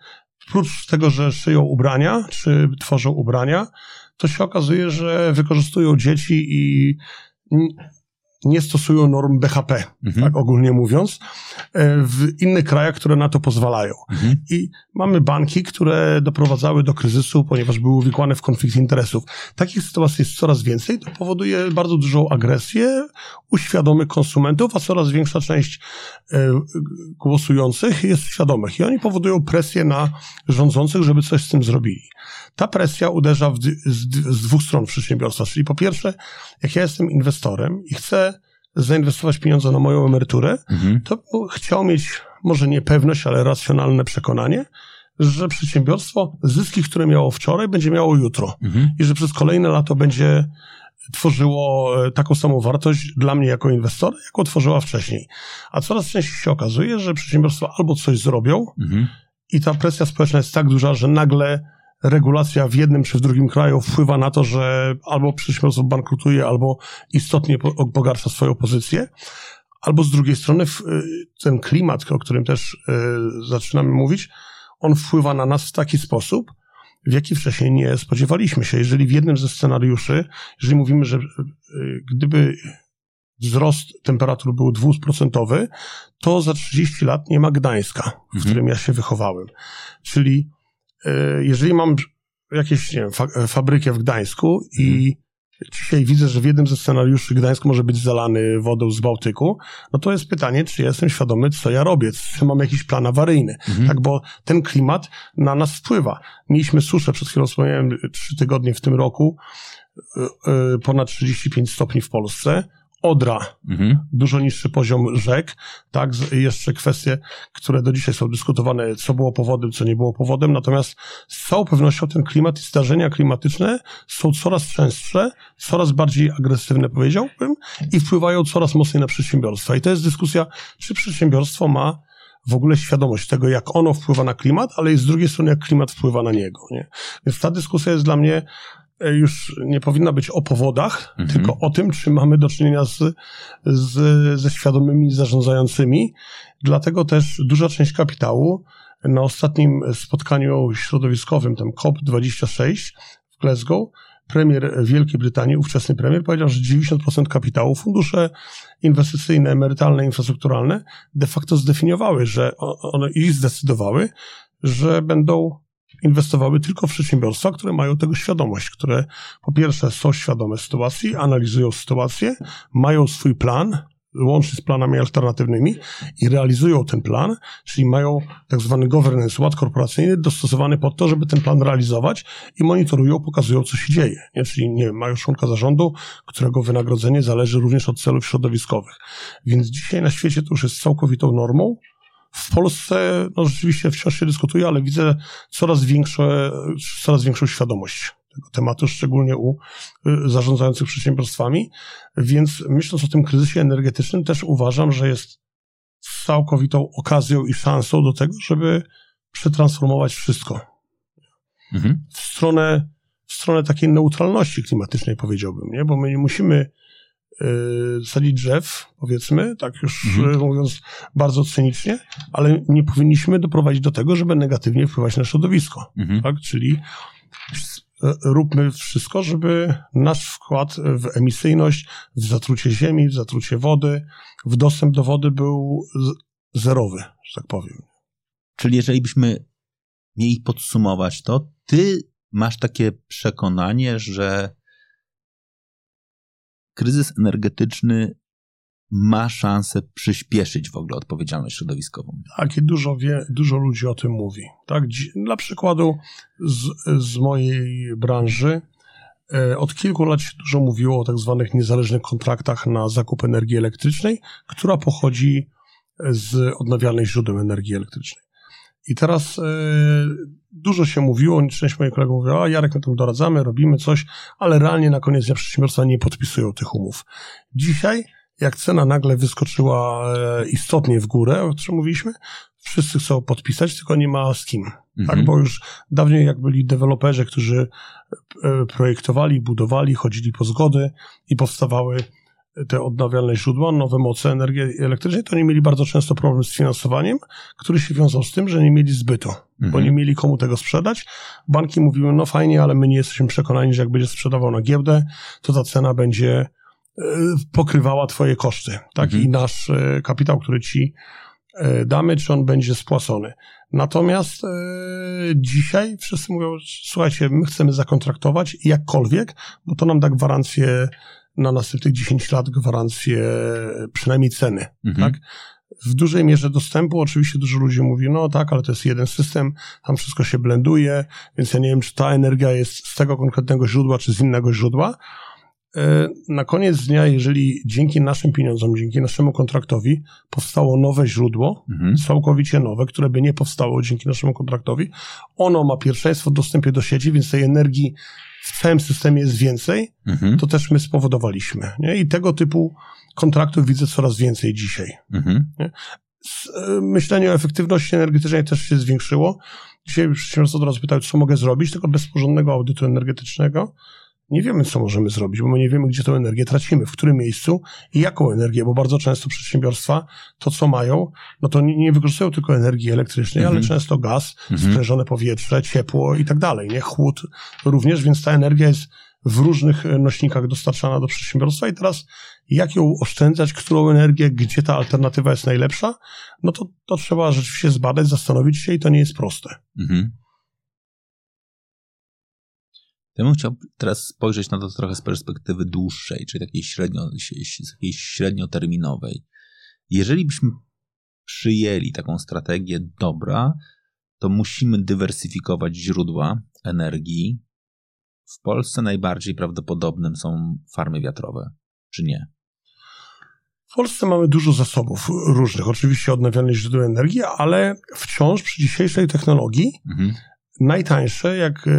Prócz tego, że szyją ubrania, czy tworzą ubrania, to się okazuje, że wykorzystują dzieci i nie stosują norm BHP, mhm. tak ogólnie mówiąc, e, w innych krajach, które na to pozwalają. Mhm. I mamy banki, które doprowadzały do kryzysu, ponieważ były uwikłane w konflikt interesów. Takich sytuacji jest coraz więcej, to powoduje bardzo dużą agresję u świadomych konsumentów, a coraz większa część e, głosujących jest świadomych. I oni powodują presję na rządzących, żeby coś z tym zrobili. Ta presja uderza w, z, z dwóch stron przedsiębiorstwa, czyli po pierwsze, jak ja jestem inwestorem i chcę zainwestować pieniądze na moją emeryturę, mhm. to chciał mieć może nie pewność, ale racjonalne przekonanie, że przedsiębiorstwo zyski, które miało wczoraj, będzie miało jutro mhm. i że przez kolejne lato będzie tworzyło e, taką samą wartość dla mnie jako inwestora, jaką tworzyła wcześniej. A coraz częściej się okazuje, że przedsiębiorstwa albo coś zrobią mhm. i ta presja społeczna jest tak duża, że nagle regulacja w jednym czy w drugim kraju wpływa na to, że albo przedsiębiorstwo bankrutuje, albo istotnie pogarsza swoją pozycję, albo z drugiej strony ten klimat, o którym też e, zaczynamy mówić, on wpływa na nas w taki sposób, w jaki wcześniej nie spodziewaliśmy się. Jeżeli w jednym ze scenariuszy, jeżeli mówimy, że e, gdyby wzrost temperatur był dwuprocentowy, to za 30 lat nie ma Gdańska, w mhm. którym ja się wychowałem. Czyli jeżeli mam jakieś, nie wiem, fa fabrykę w Gdańsku i mhm. dzisiaj widzę, że w jednym ze scenariuszy Gdańsk może być zalany wodą z Bałtyku, no to jest pytanie, czy ja jestem świadomy, co ja robię, czy mam jakiś plan awaryjny, mhm. tak, bo ten klimat na nas wpływa. Mieliśmy suszę, przed chwilą wspomniałem, trzy tygodnie w tym roku, e, e, ponad 35 stopni w Polsce, Odra, mhm. dużo niższy poziom rzek, tak, jeszcze kwestie, które do dzisiaj są dyskutowane, co było powodem, co nie było powodem, natomiast z całą pewnością ten klimat i zdarzenia klimatyczne są coraz częstsze, coraz bardziej agresywne, powiedziałbym, i wpływają coraz mocniej na przedsiębiorstwa. I to jest dyskusja, czy przedsiębiorstwo ma w ogóle świadomość tego, jak ono wpływa na klimat, ale z drugiej strony, jak klimat wpływa na niego. Nie? Więc ta dyskusja jest dla mnie już nie powinna być o powodach, mhm. tylko o tym, czy mamy do czynienia z, z, ze świadomymi zarządzającymi. Dlatego też duża część kapitału na ostatnim spotkaniu środowiskowym, tym COP26 w Glasgow, premier Wielkiej Brytanii, ówczesny premier, powiedział, że 90% kapitału, fundusze inwestycyjne, emerytalne, infrastrukturalne de facto zdefiniowały, że one i zdecydowały, że będą inwestowały tylko w przedsiębiorstwa, które mają tego świadomość, które po pierwsze są świadome sytuacji, analizują sytuację, mają swój plan, łącznie z planami alternatywnymi i realizują ten plan, czyli mają tak zwany governance, ład korporacyjny dostosowany pod to, żeby ten plan realizować i monitorują, pokazują, co się dzieje. Nie? Czyli nie mają członka zarządu, którego wynagrodzenie zależy również od celów środowiskowych. Więc dzisiaj na świecie to już jest całkowitą normą. W Polsce no rzeczywiście wciąż się dyskutuje, ale widzę coraz, większe, coraz większą świadomość tego tematu, szczególnie u y, zarządzających przedsiębiorstwami. Więc myśląc o tym kryzysie energetycznym, też uważam, że jest całkowitą okazją i szansą do tego, żeby przetransformować wszystko mhm. w stronę w stronę takiej neutralności klimatycznej, powiedziałbym, nie? Bo my nie musimy sadzić drzew, powiedzmy, tak już mhm. mówiąc bardzo cynicznie, ale nie powinniśmy doprowadzić do tego, żeby negatywnie wpływać na środowisko, mhm. tak? Czyli róbmy wszystko, żeby nasz wkład w emisyjność, w zatrucie ziemi, w zatrucie wody, w dostęp do wody był zerowy, że tak powiem. Czyli jeżeli byśmy mieli podsumować to, ty masz takie przekonanie, że kryzys energetyczny ma szansę przyspieszyć w ogóle odpowiedzialność środowiskową. Tak, i dużo, wie, dużo ludzi o tym mówi. Tak, dla przykładu z, z mojej branży, e, od kilku lat się dużo mówiło o tak zwanych niezależnych kontraktach na zakup energii elektrycznej, która pochodzi z odnawialnych źródeł energii elektrycznej. I teraz e, dużo się mówiło, część moich kolegów mówiła, a Jarek, my tam doradzamy, robimy coś, ale realnie na koniec dnia przedsiębiorstwa nie podpisują tych umów. Dzisiaj jak cena nagle wyskoczyła e, istotnie w górę, o czym mówiliśmy, wszyscy chcą podpisać, tylko nie ma z kim. Tak? Mhm. Tak, bo już dawniej jak byli deweloperzy, którzy e, projektowali, budowali, chodzili po zgody i powstawały te odnawialne źródła, nowe moce energii elektrycznej, to nie mieli bardzo często problem z finansowaniem, który się wiązał z tym, że nie mieli zbytu, mhm. bo nie mieli komu tego sprzedać. Banki mówiły, no fajnie, ale my nie jesteśmy przekonani, że jak będzie sprzedawał na giełdę, to ta cena będzie pokrywała twoje koszty, tak? Mhm. I nasz e, kapitał, który ci e, damy, czy on będzie spłacony. Natomiast e, dzisiaj wszyscy mówią, słuchajcie, my chcemy zakontraktować jakkolwiek, bo to nam da gwarancję na następnych 10 lat, gwarancję przynajmniej ceny, mhm. tak? W dużej mierze dostępu oczywiście dużo ludzi mówi, no tak, ale to jest jeden system, tam wszystko się blenduje, więc ja nie wiem, czy ta energia jest z tego konkretnego źródła, czy z innego źródła. Na koniec dnia, jeżeli dzięki naszym pieniądzom, dzięki naszemu kontraktowi powstało nowe źródło, mhm. całkowicie nowe, które by nie powstało dzięki naszemu kontraktowi, ono ma pierwszeństwo w dostępie do sieci, więc tej energii w całym systemie jest więcej, mhm. to też my spowodowaliśmy. Nie? I tego typu kontraktów widzę coraz więcej dzisiaj. Mhm. E, myślenie o efektywności energetycznej też się zwiększyło. Dzisiaj przedsiębiorstwo od razu pytają, co mogę zrobić, tylko bez porządnego audytu energetycznego nie wiemy, co możemy zrobić, bo my nie wiemy, gdzie tę energię tracimy, w którym miejscu i jaką energię, bo bardzo często przedsiębiorstwa to, co mają, no to nie, nie wykorzystują tylko energii elektrycznej, ale mhm. często gaz, mhm. sprężone powietrze, ciepło i tak dalej, nie? Chłód również, więc ta energia jest w różnych nośnikach dostarczana do przedsiębiorstwa i teraz jak ją oszczędzać, którą energię, gdzie ta alternatywa jest najlepsza, no to, to trzeba rzeczywiście zbadać, zastanowić się i to nie jest proste. Mhm. Ja bym chciał teraz spojrzeć na to trochę z perspektywy dłuższej, czyli takiej, średnio, takiej średnioterminowej. Jeżeli byśmy przyjęli taką strategię dobra, to musimy dywersyfikować źródła energii. W Polsce najbardziej prawdopodobnym są farmy wiatrowe, czy nie? W Polsce mamy dużo zasobów różnych, oczywiście odnawialnych źródeł energii, ale wciąż przy dzisiejszej technologii mhm najtańsze, jak e,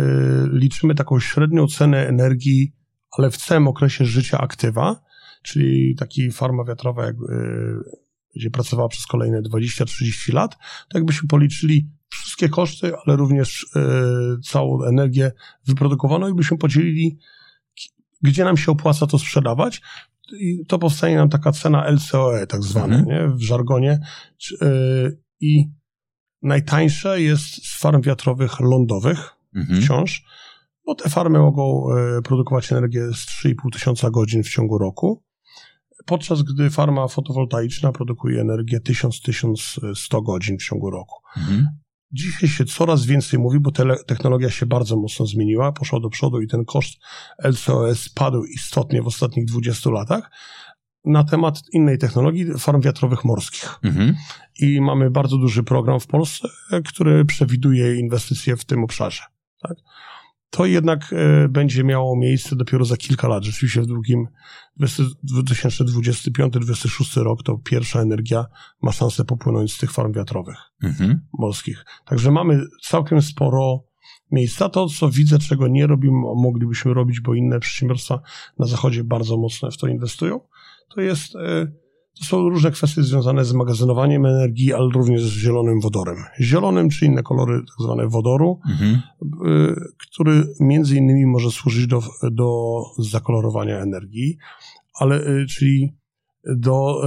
liczymy taką średnią cenę energii, ale w całym okresie życia aktywa, czyli taki farma wiatrowa jak, e, będzie pracowała przez kolejne 20-30 lat, to jakbyśmy policzyli wszystkie koszty, ale również e, całą energię wyprodukowaną i byśmy podzielili, gdzie nam się opłaca to sprzedawać, i to powstanie nam taka cena LCOE, tak zwane, mhm. nie? w żargonie. E, I najtańsze jest z farm wiatrowych lądowych mhm. wciąż, bo te farmy mogą e, produkować energię z 3,5 tysiąca godzin w ciągu roku, podczas gdy farma fotowoltaiczna produkuje energię 1000-1100 godzin w ciągu roku. Mhm. Dzisiaj się coraz więcej mówi, bo technologia się bardzo mocno zmieniła, poszła do przodu i ten koszt LCOS spadł istotnie w ostatnich 20 latach na temat innej technologii, farm wiatrowych morskich. Mhm. I mamy bardzo duży program w Polsce, który przewiduje inwestycje w tym obszarze. Tak? To jednak e, będzie miało miejsce dopiero za kilka lat. Rzeczywiście w długim 2025-2026 rok to pierwsza energia ma szansę popłynąć z tych farm wiatrowych mhm. morskich. Także mamy całkiem sporo miejsca. To, co widzę, czego nie robimy, moglibyśmy robić, bo inne przedsiębiorstwa na zachodzie bardzo mocno w to inwestują, to jest e, to są różne kwestie związane z magazynowaniem energii, ale również z zielonym wodorem. Zielonym czy inne kolory tak zwane wodoru, mhm. Y, który między innymi może służyć do, do zakolorowania energii, ale y, czyli do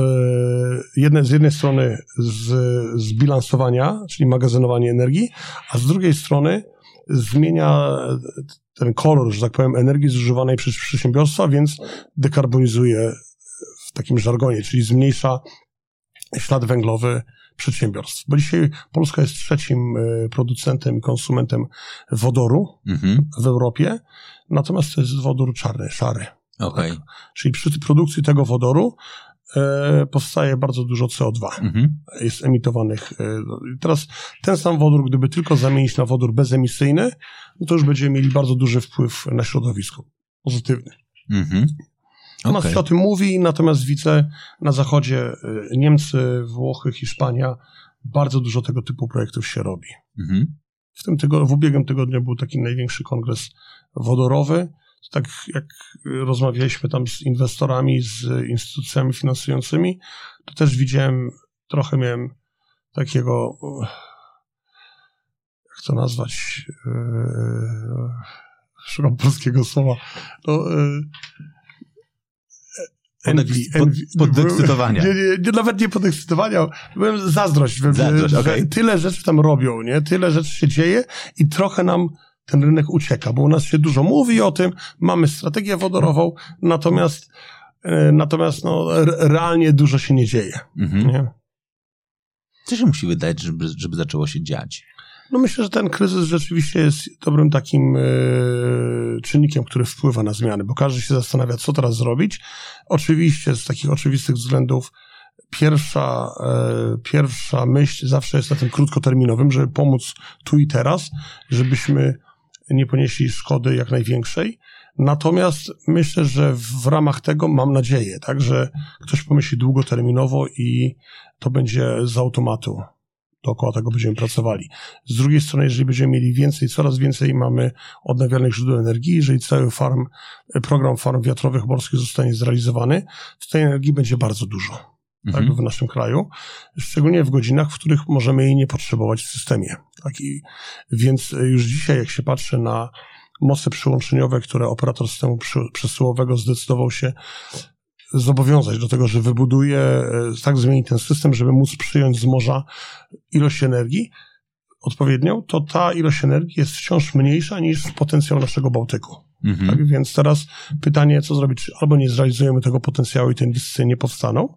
jednej, z jednej strony z, zbilansowania, czyli magazynowania energii, a z drugiej strony zmienia ten kolor, że tak powiem, energii zużywanej przez przedsiębiorstwa, więc dekarbonizuje w takim żargonie, czyli zmniejsza ślad węglowy przedsiębiorstw. Bo dzisiaj Polska jest trzecim e, producentem i konsumentem wodoru mhm. w Europie, natomiast to jest wodór czarny, szary. Okay. Tak? Czyli przy produkcji tego wodoru e, powstaje bardzo dużo CO2. Mhm. Jest emitowanych. E, teraz ten sam wodór, gdyby tylko zamienić na wodór bezemisyjny, no to już będziemy mieli bardzo duży wpływ na środowisko. Pozytywny. Mhm. Okay. Nas się o tym mówi, natomiast widzę na zachodzie y, Niemcy, Włochy, Hiszpania, bardzo dużo tego typu projektów się robi. Mhm. W, tym tygodniu, w ubiegłym tygodniu był taki największy kongres wodorowy. Tak jak rozmawialiśmy tam z inwestorami, z instytucjami finansującymi, to też widziałem, trochę miałem takiego, jak to nazwać, yy, szukam polskiego słowa, no, yy, Envy, envy, podekscytowania. Nie, nie, nie, nawet nie podekscytowania, byłem zazdrość, zazdrość że, okay. tyle rzeczy tam robią, nie? Tyle rzeczy się dzieje i trochę nam ten rynek ucieka, bo u nas się dużo mówi o tym, mamy strategię wodorową, natomiast e, natomiast no, realnie dużo się nie dzieje. Mhm. Nie? Co się musi wydać, żeby, żeby zaczęło się dziać? No myślę, że ten kryzys rzeczywiście jest dobrym takim e, czynnikiem, który wpływa na zmiany, bo każdy się zastanawia, co teraz zrobić. Oczywiście z takich oczywistych względów pierwsza, e, pierwsza myśl zawsze jest na tym krótkoterminowym, żeby pomóc tu i teraz, żebyśmy nie ponieśli szkody jak największej. Natomiast myślę, że w ramach tego mam nadzieję, tak, że ktoś pomyśli długoterminowo i to będzie z automatu dookoła tego będziemy pracowali. Z drugiej strony, jeżeli będziemy mieli więcej, coraz więcej mamy odnawialnych źródeł energii, jeżeli cały farm, program farm wiatrowych morskich zostanie zrealizowany, to tej energii będzie bardzo dużo. Tak, mhm. W naszym kraju, szczególnie w godzinach, w których możemy jej nie potrzebować w systemie. Tak, i więc już dzisiaj, jak się patrzy na moce przyłączeniowe, które operator systemu przesyłowego zdecydował się zobowiązać do tego, że wybuduje, e, tak zmieni ten system, żeby móc przyjąć z morza ilość energii odpowiednią, to ta ilość energii jest wciąż mniejsza niż potencjał naszego Bałtyku. Mhm. Tak więc teraz pytanie, co zrobić? Albo nie zrealizujemy tego potencjału i te inwestycje nie powstaną,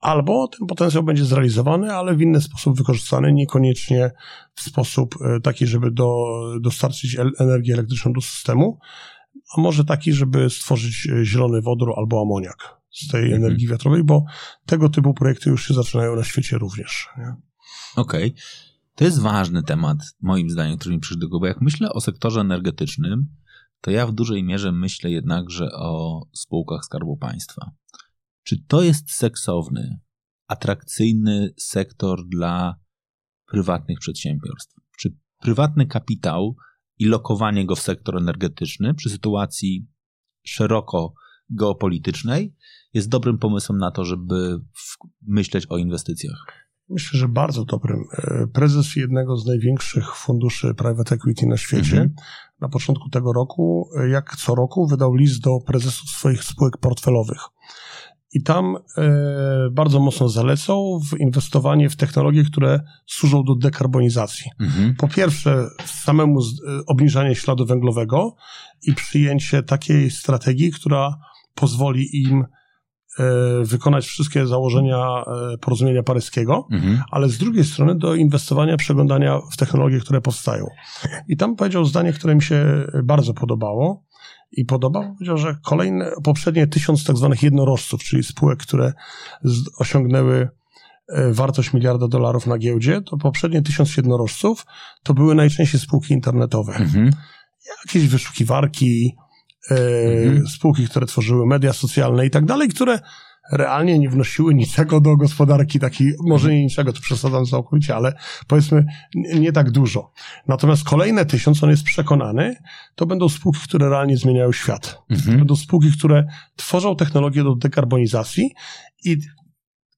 albo ten potencjał będzie zrealizowany, ale w inny sposób wykorzystany, niekoniecznie w sposób e, taki, żeby do, dostarczyć energię elektryczną do systemu, a może taki, żeby stworzyć e, zielony wodór albo amoniak z tej mhm. energii wiatrowej, bo tego typu projekty już się zaczynają na świecie również. Okej. Okay. To jest ważny temat, moim zdaniem, który mi przyszedł bo jak myślę o sektorze energetycznym, to ja w dużej mierze myślę jednakże o spółkach Skarbu Państwa. Czy to jest seksowny, atrakcyjny sektor dla prywatnych przedsiębiorstw? Czy prywatny kapitał i lokowanie go w sektor energetyczny przy sytuacji szeroko geopolitycznej jest dobrym pomysłem na to, żeby myśleć o inwestycjach? Myślę, że bardzo dobrym. E, prezes jednego z największych funduszy private equity na świecie mhm. na początku tego roku, e, jak co roku, wydał list do prezesów swoich spółek portfelowych. I tam e, bardzo mocno zalecał w inwestowanie w technologie, które służą do dekarbonizacji. Mhm. Po pierwsze, samemu z, e, obniżanie śladu węglowego i przyjęcie takiej strategii, która pozwoli im e, wykonać wszystkie założenia e, porozumienia paryskiego, mhm. ale z drugiej strony do inwestowania, przeglądania w technologie, które powstają. I tam powiedział zdanie, które mi się bardzo podobało i podoba. Powiedział, że kolejne, poprzednie tysiąc tak zwanych jednorożców, czyli spółek, które osiągnęły e, wartość miliarda dolarów na giełdzie, to poprzednie tysiąc jednorożców to były najczęściej spółki internetowe. Mhm. Jakieś wyszukiwarki, e, mhm. spółki, które tworzyły media socjalne i tak dalej, które realnie nie wnosiły niczego do gospodarki, takiej, może nie niczego, to przesadzam całkowicie, ale powiedzmy nie tak dużo. Natomiast kolejne tysiąc, on jest przekonany, to będą spółki, które realnie zmieniają świat. Mhm. Będą spółki, które tworzą technologię do dekarbonizacji i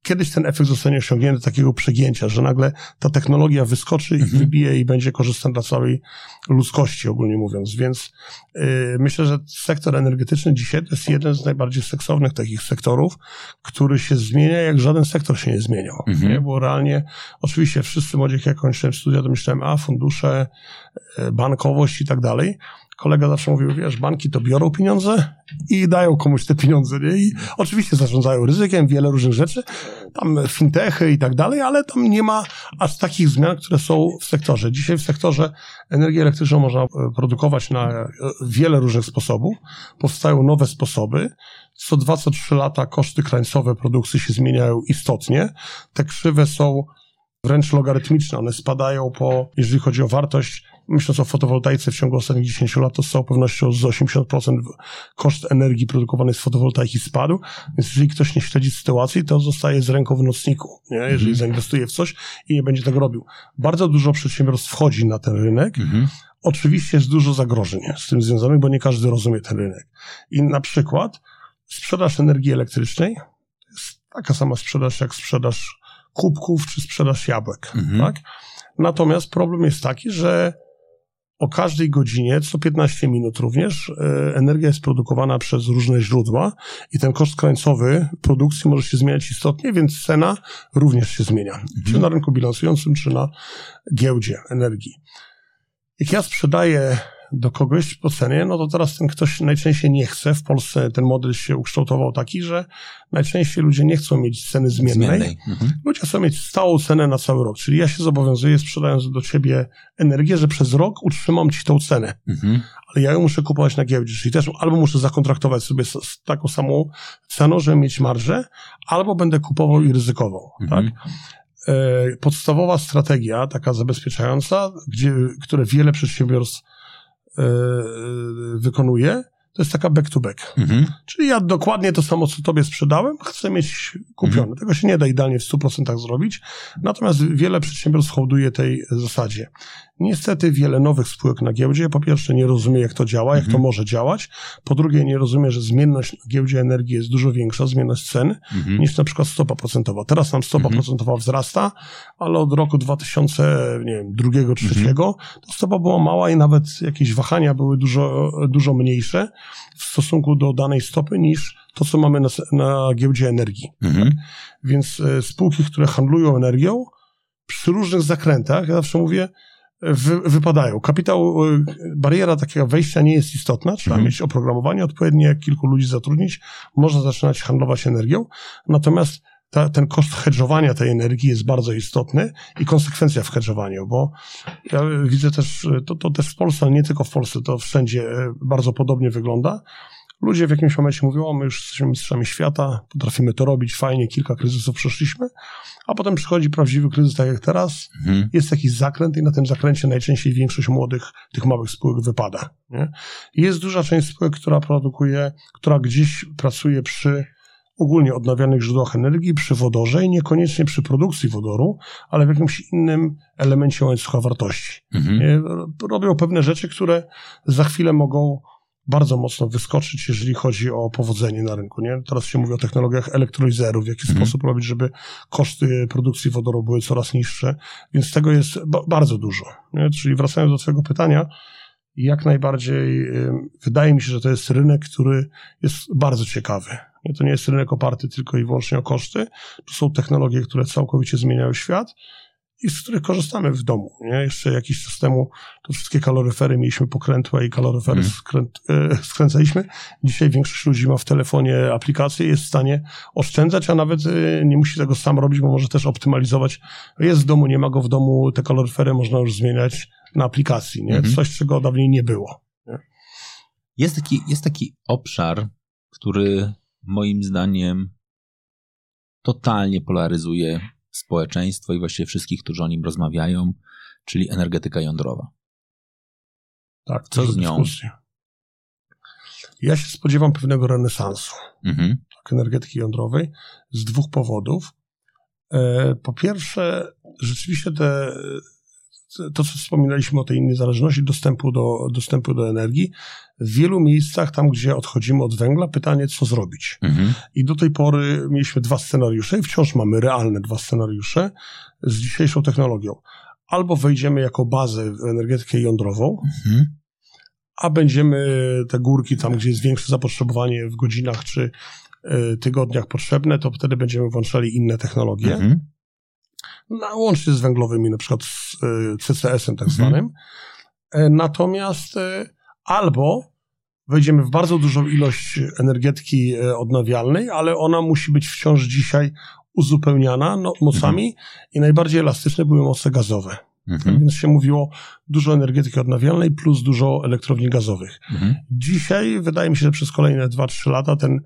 kiedyś ten efekt zostanie osiągnięty takiego przegięcia, że nagle ta technologia wyskoczy i mhm. wybije i będzie korzystna dla całej ludzkości, ogólnie mówiąc. Więc yy, myślę, że sektor energetyczny dzisiaj to jest jeden z najbardziej seksownych takich sektorów, który się zmienia, jak żaden sektor się nie zmieniał. Mhm. Nie? Bo realnie, oczywiście wszyscy młodzi, jak ja kończyłem studia, to myślałem, a fundusze, y, bankowość i tak dalej kolega zawsze mówił, wiesz, banki to biorą pieniądze i dają komuś te pieniądze, nie? I oczywiście zarządzają ryzykiem, wiele różnych rzeczy, tam fintechy i tak dalej, ale tam nie ma aż takich zmian, które są w sektorze. Dzisiaj w sektorze energii elektryczną można e, produkować na e, wiele różnych sposobów. Powstają nowe sposoby. Co dwa, co trzy lata koszty krańcowe produkcji się zmieniają istotnie. Te krzywe są wręcz logarytmiczne. One spadają po, jeżeli chodzi o wartość, myśląc o fotowoltaice w ciągu ostatnich 10 lat, to z całą pewnością z 80% koszt energii produkowanej z fotowoltaiki spadł. Więc jeżeli ktoś nie śledzi sytuacji, to zostaje z ręką w nocniku, nie? jeżeli mhm. zainwestuje w coś i nie będzie tego robił. Bardzo dużo przedsiębiorstw wchodzi na ten rynek. Mhm. Oczywiście jest dużo zagrożeń z tym związanych, bo nie każdy rozumie ten rynek. I na przykład sprzedaż energii elektrycznej to jest taka sama sprzedaż jak sprzedaż kubków czy sprzedaż jabłek. Mhm. Tak? Natomiast problem jest taki, że o każdej godzinie, co 15 minut również, e, energia jest produkowana przez różne źródła i ten koszt krańcowy produkcji może się zmieniać istotnie, więc cena również się zmienia. Mhm. Czy na rynku bilansującym, czy na giełdzie energii. Jak ja sprzedaję do kogoś po cenie, no to teraz ten ktoś najczęściej nie chce. W Polsce ten model się ukształtował taki, że najczęściej ludzie nie chcą mieć ceny zmiennej. zmiennej. Mhm. Ludzie chcą mieć stałą cenę na cały rok. Czyli ja się zobowiązuję, sprzedając do ciebie energię, że przez rok utrzymam ci tą cenę. Mhm. Ale ja ją muszę kupować na giełdzie, czyli też albo muszę zakontraktować sobie z taką samą ceną, żeby mieć marżę, albo będę kupował i ryzykował. Mhm. Tak? E, podstawowa strategia, taka zabezpieczająca, gdzie, które wiele przedsiębiorstw wykonuje, to jest taka back to back. Mhm. Czyli ja dokładnie to samo, co tobie sprzedałem, chcę mieć kupione. Mhm. Tego się nie da idealnie w 100% zrobić. Natomiast wiele przedsiębiorstw hołduje tej zasadzie. Niestety wiele nowych spółek na giełdzie, po pierwsze nie rozumie jak to działa, mhm. jak to mhm. może działać, po drugie nie rozumie, że zmienność na giełdzie energii jest dużo większa, zmienność cen, mhm. niż na przykład stopa procentowa. Teraz nam stopa mhm. procentowa wzrasta, ale od roku 2000, nie wiem, drugiego, trzeciego, mhm. to stopa była mała i nawet jakieś wahania były dużo, dużo mniejsze w stosunku do danej stopy niż to, co mamy na, na giełdzie energii. Mhm. Tak? Więc e, spółki, które handlują energią, przy różnych zakrętach, ja zawsze mówię, wy, wypadają. Kapitał, e, bariera takiego wejścia nie jest istotna, trzeba mhm. mieć oprogramowanie odpowiednie, kilku ludzi zatrudnić, można zaczynać handlować energią, natomiast ta, ten koszt hedżowania tej energii jest bardzo istotny i konsekwencja w hedżowaniu, bo ja widzę też, to, to też w Polsce, ale nie tylko w Polsce, to wszędzie e, bardzo podobnie wygląda. Ludzie w jakimś momencie mówią, o, my już jesteśmy mistrzami świata, potrafimy to robić, fajnie, kilka kryzysów przeszliśmy, a potem przychodzi prawdziwy kryzys, tak jak teraz, mhm. jest jakiś zakręt i na tym zakręcie najczęściej większość młodych, tych małych spółek wypada. Nie? Jest duża część spółek, która produkuje, która gdzieś pracuje przy ogólnie odnawialnych źródłach energii, przy wodorze i niekoniecznie przy produkcji wodoru, ale w jakimś innym elemencie łańcucha wartości. Mhm. Robią pewne rzeczy, które za chwilę mogą bardzo mocno wyskoczyć, jeżeli chodzi o powodzenie na rynku. Nie? Teraz się mówi o technologiach elektrolizerów, w jaki mhm. sposób robić, żeby koszty produkcji wodoru były coraz niższe, więc tego jest ba bardzo dużo. Nie? Czyli wracając do Twojego pytania, jak najbardziej wydaje mi się, że to jest rynek, który jest bardzo ciekawy. To nie jest rynek oparty tylko i wyłącznie o koszty, to są technologie, które całkowicie zmieniają świat i z których korzystamy w domu. Nie? Jeszcze jakiś czas temu to wszystkie kaloryfery mieliśmy pokrętłe i kaloryfery mm. skręt, e, skręcaliśmy. Dzisiaj większość ludzi ma w telefonie aplikację i jest w stanie oszczędzać, a nawet e, nie musi tego sam robić, bo może też optymalizować. Jest w domu, nie ma go w domu, te kaloryfery można już zmieniać na aplikacji. Nie? Mm. Coś, czego dawniej nie było. Nie? Jest, taki, jest taki obszar, który moim zdaniem totalnie polaryzuje społeczeństwo i właściwie wszystkich, którzy o nim rozmawiają, czyli energetyka jądrowa. Tak, co z nią? Ja się spodziewam pewnego renesansu mhm. tak, energetyki jądrowej z dwóch powodów. E, po pierwsze, rzeczywiście te to, co wspominaliśmy o tej innej zależności, dostępu do, dostępu do energii, w wielu miejscach, tam gdzie odchodzimy od węgla, pytanie, co zrobić. Mhm. I do tej pory mieliśmy dwa scenariusze i wciąż mamy realne dwa scenariusze z dzisiejszą technologią. Albo wejdziemy jako bazę w energetykę jądrową, mhm. a będziemy te górki tam, gdzie jest większe zapotrzebowanie w godzinach czy y, tygodniach potrzebne, to wtedy będziemy włączali inne technologie. Mhm no, łącznie z węglowymi, na przykład z e, CCS-em tak mhm. zwanym. Mhm. Natomiast e, albo wejdziemy w bardzo dużą ilość energetyki odnawialnej, ale ona musi być wciąż dzisiaj uzupełniana no, mocami mhm. i najbardziej elastyczne były moce gazowe. Mhm. Więc się mówiło dużo energetyki odnawialnej plus dużo elektrowni gazowych. Mhm. Dzisiaj wydaje mi się, że przez kolejne 2-3 lata ten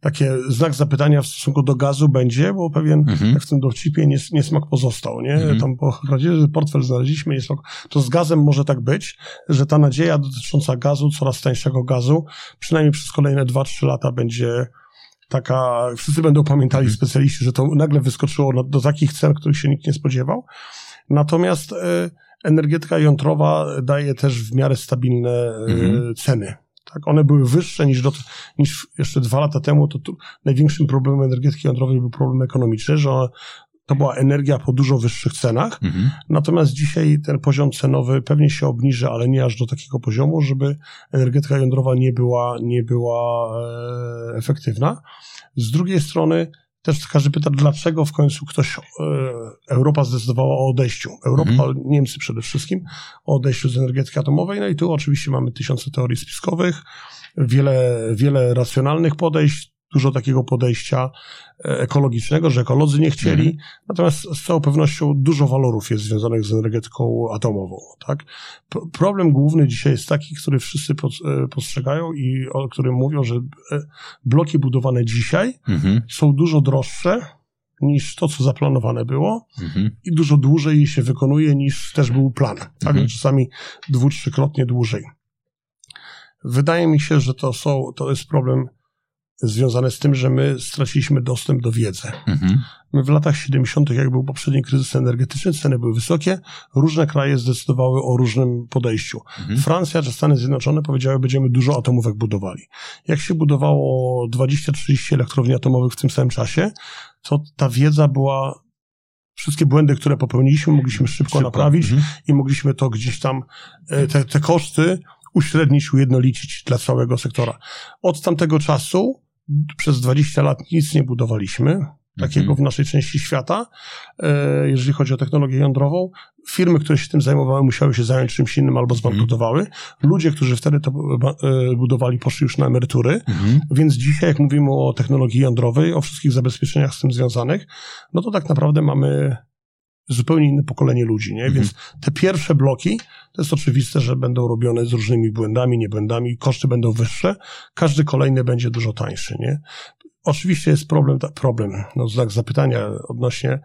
takie znak zapytania w stosunku do gazu będzie, bo pewien, mhm. jak w tym dowcipie, nies, niesmak pozostał, nie? Mhm. Tam po kradzieży portfel znaleźliśmy, niesmak. To z gazem może tak być, że ta nadzieja dotycząca gazu, coraz tańszego gazu, przynajmniej przez kolejne 2-3 lata będzie taka, wszyscy będą pamiętali mhm. specjaliści, że to nagle wyskoczyło do, takich cen, których się nikt nie spodziewał. Natomiast y, energetyka jądrowa daje też w miarę stabilne y, mhm. ceny. Tak, one były wyższe niż, do, niż jeszcze dwa lata temu. To tu, największym problemem energetyki jądrowej był problem ekonomiczny, że to była energia po dużo wyższych cenach. Mhm. Natomiast dzisiaj ten poziom cenowy pewnie się obniży, ale nie aż do takiego poziomu, żeby energetyka jądrowa nie była, nie była e, efektywna. Z drugiej strony też każdy pyta, dlaczego w końcu ktoś, e, Europa zdecydowała o odejściu. Europa, mhm. Niemcy przede wszystkim, o odejściu z energetyki atomowej. No i tu oczywiście mamy tysiące teorii spiskowych, wiele, wiele racjonalnych podejść dużo takiego podejścia e, ekologicznego, że ekolodzy nie chcieli, mhm. natomiast z całą pewnością dużo walorów jest związanych z energetyką atomową. Tak? Problem główny dzisiaj jest taki, który wszyscy e, postrzegają i o którym mówią, że e, bloki budowane dzisiaj mhm. są dużo droższe niż to, co zaplanowane było mhm. i dużo dłużej się wykonuje niż też był plan. Tak? Mhm. Czasami dwu, trzykrotnie dłużej. Wydaje mi się, że to, są, to jest problem związane z tym, że my straciliśmy dostęp do wiedzy. Mhm. My w latach 70., jak był poprzedni kryzys energetyczny, ceny były wysokie, różne kraje zdecydowały o różnym podejściu. Mhm. Francja czy Stany Zjednoczone powiedziały, będziemy dużo atomówek budowali. Jak się budowało 20-30 elektrowni atomowych w tym samym czasie, to ta wiedza była wszystkie błędy, które popełniliśmy, mogliśmy szybko, szybko. naprawić mhm. i mogliśmy to gdzieś tam, e, te, te koszty uśrednić, ujednolicić dla całego sektora. Od tamtego czasu przez 20 lat nic nie budowaliśmy, takiego mhm. w naszej części świata, e, jeżeli chodzi o technologię jądrową. Firmy, które się tym zajmowały, musiały się zająć czymś innym albo zbankrutowały. Ludzie, którzy wtedy to e, budowali, poszli już na emerytury. Mhm. Więc dzisiaj, jak mówimy o technologii jądrowej, o wszystkich zabezpieczeniach z tym związanych, no to tak naprawdę mamy zupełnie inne pokolenie ludzi, nie? Mhm. Więc te pierwsze bloki, to jest oczywiste, że będą robione z różnymi błędami, niebłędami, koszty będą wyższe, każdy kolejny będzie dużo tańszy, nie? Oczywiście jest problem, problem, no znak zapytania odnośnie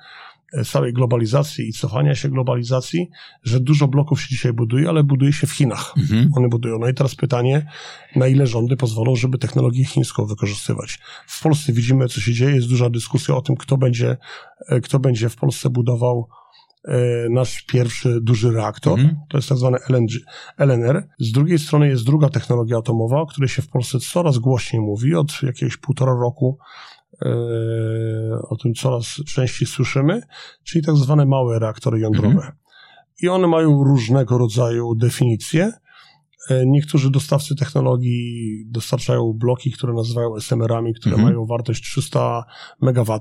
całej globalizacji i cofania się globalizacji, że dużo bloków się dzisiaj buduje, ale buduje się w Chinach. Mhm. One budują. No i teraz pytanie, na ile rządy pozwolą, żeby technologię chińską wykorzystywać. W Polsce widzimy, co się dzieje, jest duża dyskusja o tym, kto będzie, e, kto będzie w Polsce budował e, nasz pierwszy duży reaktor. Mhm. To jest tak zwany LNG, LNR. Z drugiej strony jest druga technologia atomowa, o której się w Polsce coraz głośniej mówi. Od jakiegoś półtora roku o tym coraz częściej słyszymy, czyli tak zwane małe reaktory jądrowe. Mhm. I one mają różnego rodzaju definicje. E, niektórzy dostawcy technologii dostarczają bloki, które nazywają SMR-ami, które mhm. mają wartość 300 MW.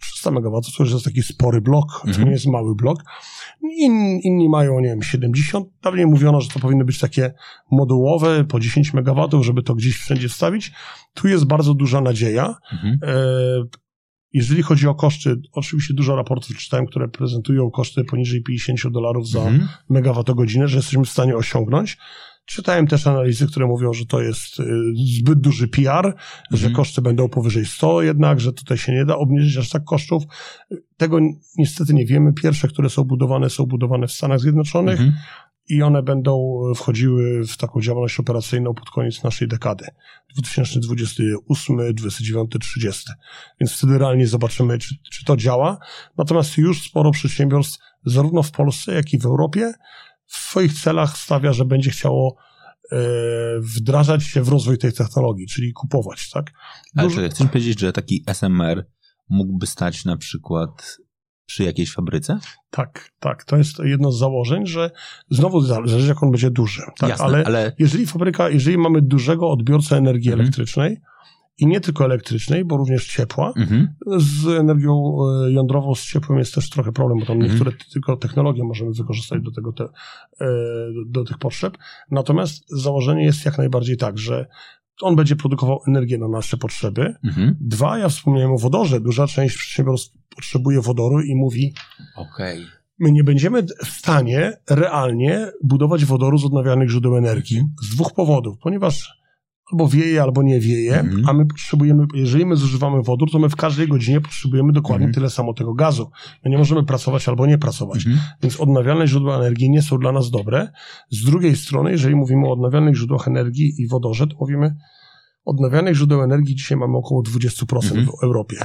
300 MW to już jest taki spory blok, mhm. to nie jest mały blok. In, inni mają, nie wiem, 70. Dawniej mówiono, że to powinny być takie modułowe po 10 MW, żeby to gdzieś wszędzie wstawić. Tu jest bardzo duża nadzieja. Mhm. E, jeżeli chodzi o koszty, oczywiście dużo raportów czytałem, które prezentują koszty poniżej 50 dolarów za mhm. megawattogodzinę, że jesteśmy w stanie osiągnąć. Czytałem też analizy, które mówią, że to jest y, zbyt duży PR, mhm. że koszty będą powyżej 100 jednak, że tutaj się nie da obniżyć aż tak kosztów. Tego niestety nie wiemy. Pierwsze, które są budowane, są budowane w Stanach Zjednoczonych. Mhm i one będą wchodziły w taką działalność operacyjną pod koniec naszej dekady 2028, 29, 30. Więc wtedy realnie zobaczymy, czy, czy to działa. Natomiast już sporo przedsiębiorstw, zarówno w Polsce, jak i w Europie, w swoich celach stawia, że będzie chciało e, wdrażać się w rozwój tej technologii, czyli kupować, tak? Dużo... Ale chcesz powiedzieć, że taki SMR mógłby stać na przykład przy jakiejś fabryce? Tak, tak. To jest jedno z założeń, że znowu zależy, jak on będzie duży. Tak? Jasne, ale, ale, jeżeli fabryka, jeżeli mamy dużego odbiorcę energii mhm. elektrycznej, i nie tylko elektrycznej, bo również ciepła. Mhm. Z energią e, jądrową, z ciepłem jest też trochę problem, bo tam mhm. niektóre tylko technologie możemy wykorzystać do, tego te, e, do tych potrzeb. Natomiast założenie jest jak najbardziej tak, że on będzie produkował energię na nasze potrzeby. Mhm. Dwa, ja wspomniałem o wodorze. Duża część przedsiębiorstw potrzebuje wodoru i mówi: okay. My nie będziemy w stanie realnie budować wodoru z odnawialnych źródeł energii z dwóch powodów, ponieważ albo wieje, albo nie wieje, mhm. a my potrzebujemy, jeżeli my zużywamy wodór, to my w każdej godzinie potrzebujemy dokładnie mhm. tyle samo tego gazu. My nie możemy pracować albo nie pracować. Mhm. Więc odnawialne źródła energii nie są dla nas dobre. Z drugiej strony, jeżeli mówimy o odnawialnych źródłach energii i wodorze, to mówimy, odnawialnych źródeł energii dzisiaj mamy około 20% w Europie.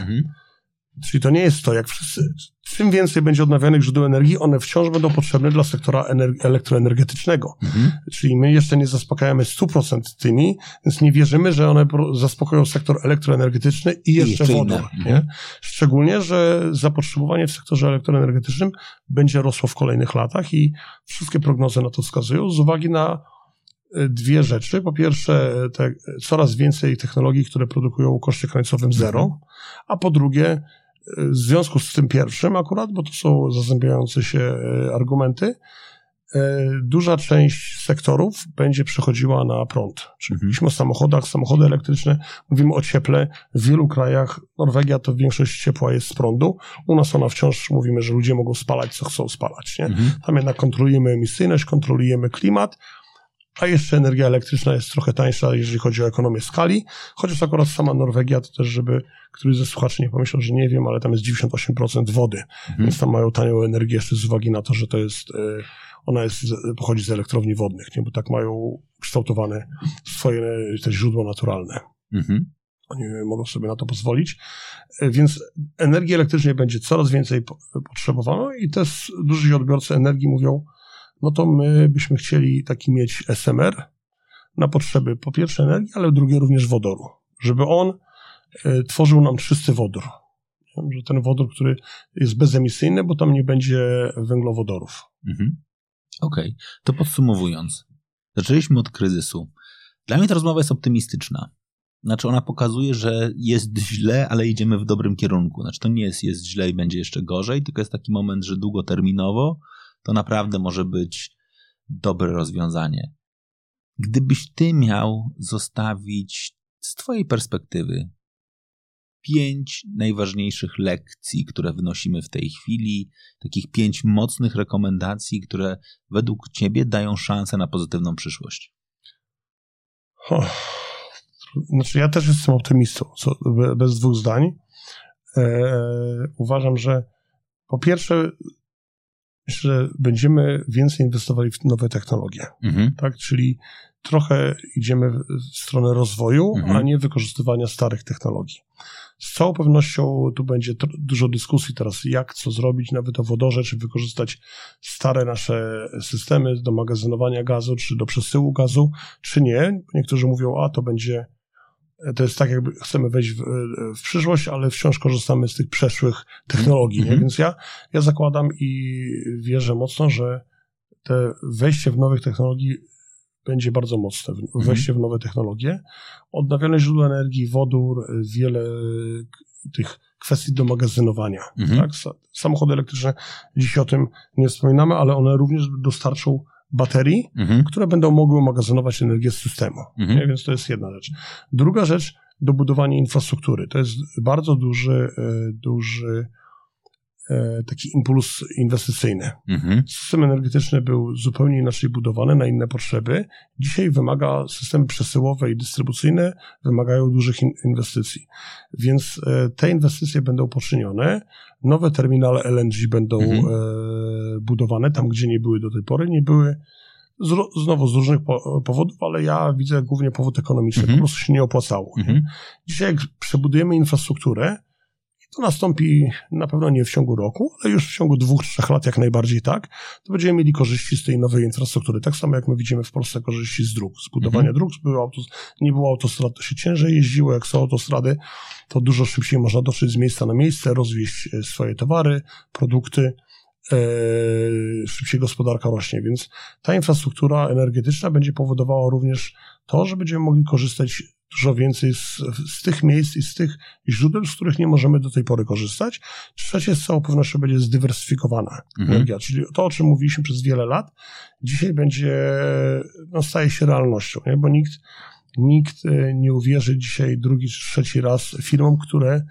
Czyli to nie jest to, jak wszyscy. Czym więcej będzie odnawialnych źródeł energii, one wciąż będą potrzebne dla sektora elektroenergetycznego. Mhm. Czyli my jeszcze nie zaspokajamy 100% tymi, więc nie wierzymy, że one zaspokoją sektor elektroenergetyczny i jeszcze, I wodór. Mhm. Szczególnie, że zapotrzebowanie w sektorze elektroenergetycznym będzie rosło w kolejnych latach i wszystkie prognozy na to wskazują z uwagi na e, dwie rzeczy. Po pierwsze, te, coraz więcej technologii, które produkują koszcie końcowym zero, mhm. a po drugie, w związku z tym pierwszym akurat, bo to są zazębiające się e, argumenty, e, duża część sektorów będzie przechodziła na prąd. Czyli mhm. mówimy o samochodach, samochody elektryczne, mówimy o cieple. W wielu krajach, Norwegia to większość ciepła jest z prądu. U nas ona wciąż mówimy, że ludzie mogą spalać, co chcą spalać. Nie? Mhm. Tam jednak kontrolujemy emisyjność, kontrolujemy klimat, a jeszcze energia elektryczna jest trochę tańsza, jeżeli chodzi o ekonomię skali, chociaż akurat sama Norwegia, to też żeby któryś ze słuchaczy nie pomyślał, że nie wiem, ale tam jest 98% wody, mhm. więc tam mają tanią energię jeszcze z uwagi na to, że to jest, e, ona jest, pochodzi z elektrowni wodnych, nie? bo tak mają kształtowane swoje te źródła naturalne. Mhm. Oni mogą sobie na to pozwolić. E, więc energii elektrycznej będzie coraz więcej potrzebowano i też duży odbiorcy energii mówią, no to my byśmy chcieli taki mieć SMR na potrzeby po pierwsze energii, ale drugie również wodoru, żeby on e, tworzył nam czysty wodór. Że ten wodór, który jest bezemisyjny, bo tam nie będzie węglowodorów. Mhm. Okej, okay. to podsumowując. Zaczęliśmy od kryzysu. Dla mnie ta rozmowa jest optymistyczna. Znaczy, ona pokazuje, że jest źle, ale idziemy w dobrym kierunku. Znaczy, to nie jest, jest źle i będzie jeszcze gorzej, tylko jest taki moment, że długoterminowo to naprawdę może być dobre rozwiązanie. Gdybyś ty miał zostawić z twojej perspektywy pięć najważniejszych lekcji, które wynosimy w tej chwili, takich pięć mocnych rekomendacji, które według ciebie dają szansę na pozytywną przyszłość. Oh, znaczy, ja też jestem optymistą, co, bez dwóch zdań. E, uważam, że po pierwsze, myślę, że będziemy więcej inwestowali w nowe technologie. Mhm. Tak? Czyli trochę idziemy w stronę rozwoju, mhm. a nie wykorzystywania starych technologii. Z całą pewnością tu będzie dużo dyskusji teraz, jak co zrobić na wodorze, czy wykorzystać stare nasze systemy do magazynowania gazu, czy do przesyłu gazu, czy nie. Niektórzy mówią, a to będzie to jest tak, jakby chcemy wejść w, w przyszłość, ale wciąż korzystamy z tych przeszłych technologii. Mm -hmm. Więc ja, ja zakładam i wierzę mocno, że te wejście w nowych technologii będzie bardzo mocne, mhm. wejście w nowe technologie. Odnawialne źródła energii, wodór, wiele tych kwestii do magazynowania. Mhm. Tak? Samochody elektryczne, dzisiaj o tym nie wspominamy, ale one również dostarczą baterii, mhm. które będą mogły magazynować energię z systemu. Mhm. Więc to jest jedna rzecz. Druga rzecz, dobudowanie infrastruktury. To jest bardzo duży, e, duży taki impuls inwestycyjny. Mhm. System energetyczny był zupełnie inaczej budowany na inne potrzeby. Dzisiaj wymaga, systemy przesyłowe i dystrybucyjne wymagają dużych inwestycji. Więc e, te inwestycje będą poczynione. Nowe terminale LNG będą mhm. budowane tam, gdzie nie były do tej pory. Nie były znowu z różnych powodów, ale ja widzę głównie powód ekonomiczny. Mhm. Po prostu się nie opłacało. Mhm. Dzisiaj jak przebudujemy infrastrukturę, to nastąpi na pewno nie w ciągu roku, ale już w ciągu dwóch, trzech lat jak najbardziej tak, to będziemy mieli korzyści z tej nowej infrastruktury. Tak samo jak my widzimy w Polsce korzyści z dróg, z budowania mhm. dróg, autos, nie było autostrad, to się ciężej jeździło, jak są autostrady, to dużo szybciej można dotrzeć z miejsca na miejsce, rozwieźć e, swoje towary, produkty, e, szybciej gospodarka rośnie, więc ta infrastruktura energetyczna będzie powodowała również to, że będziemy mogli korzystać dużo więcej z, z, tych miejsc i z tych źródeł, z których nie możemy do tej pory korzystać. Trzecie, z całą pewnością będzie zdywersyfikowana mhm. energia, czyli to, o czym mówiliśmy przez wiele lat, dzisiaj będzie, no, staje się realnością, nie? bo nikt, nikt e, nie uwierzy dzisiaj drugi czy trzeci raz firmom, które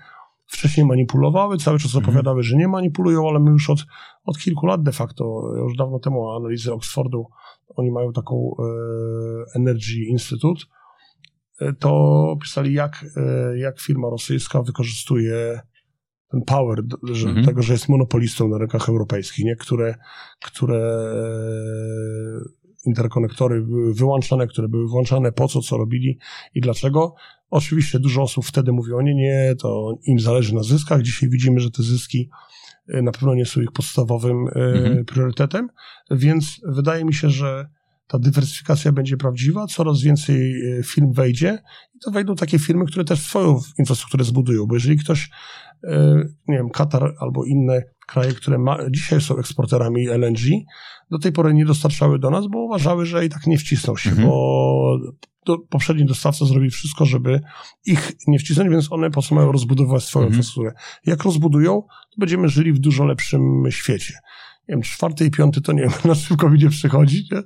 wcześniej manipulowały, cały czas mhm. opowiadały, że nie manipulują, ale my już od, od kilku lat de facto, już dawno temu analizy Oxfordu, oni mają taką e, Energy Institute, to pisali, jak, e, jak firma rosyjska wykorzystuje ten power że, mhm. tego, że jest monopolistą na rynkach europejskich, nie? Które, które e, interkonektory były wyłączane, które były włączane, po co, co robili i dlaczego. Oczywiście dużo osób wtedy mówiło, nie, nie, to im zależy na zyskach. Dzisiaj widzimy, że te zyski e, na pewno nie są ich podstawowym mhm. priorytetem, więc wydaje mi się, że ta dywersyfikacja będzie prawdziwa, coraz więcej e, firm wejdzie i to wejdą takie firmy, które też swoją infrastrukturę zbudują, bo jeżeli ktoś, e, nie wiem, Katar albo inne kraje, które ma, dzisiaj są eksporterami LNG, do tej pory nie dostarczały do nas, bo uważały, że i tak nie wcisną się, mhm. bo do, poprzedni dostawca zrobi wszystko, żeby ich nie wcisnąć, więc one po co mają rozbudowywać swoją mhm. infrastrukturę. Jak rozbudują, to będziemy żyli w dużo lepszym świecie nie wiem, czwarty i piąty to nie wiem, na szybko mi nie przychodzi nie?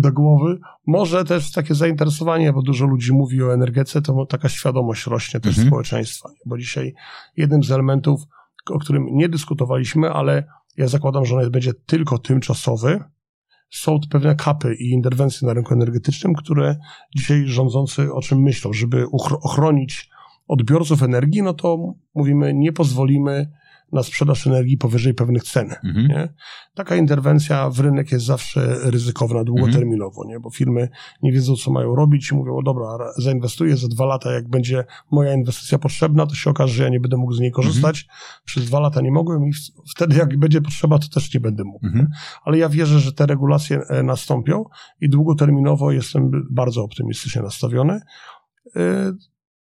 do głowy. Może też takie zainteresowanie, bo dużo ludzi mówi o energetyce, to taka świadomość rośnie też mhm. społeczeństwa, bo dzisiaj jednym z elementów, o którym nie dyskutowaliśmy, ale ja zakładam, że on będzie tylko tymczasowy, są pewne kapy i interwencje na rynku energetycznym, które dzisiaj rządzący o czym myślą, żeby ochronić odbiorców energii, no to mówimy, nie pozwolimy na sprzedaż energii powyżej pewnych cen. Mhm. Nie? Taka interwencja w rynek jest zawsze ryzykowna długoterminowo, mhm. nie? bo firmy nie wiedzą, co mają robić i mówią, dobra, zainwestuję za dwa lata, jak będzie moja inwestycja potrzebna, to się okaże, że ja nie będę mógł z niej korzystać. Mhm. Przez dwa lata nie mogłem i wtedy, jak będzie potrzeba, to też nie będę mógł. Mhm. Ale ja wierzę, że te regulacje e, nastąpią i długoterminowo jestem bardzo optymistycznie nastawiony. E,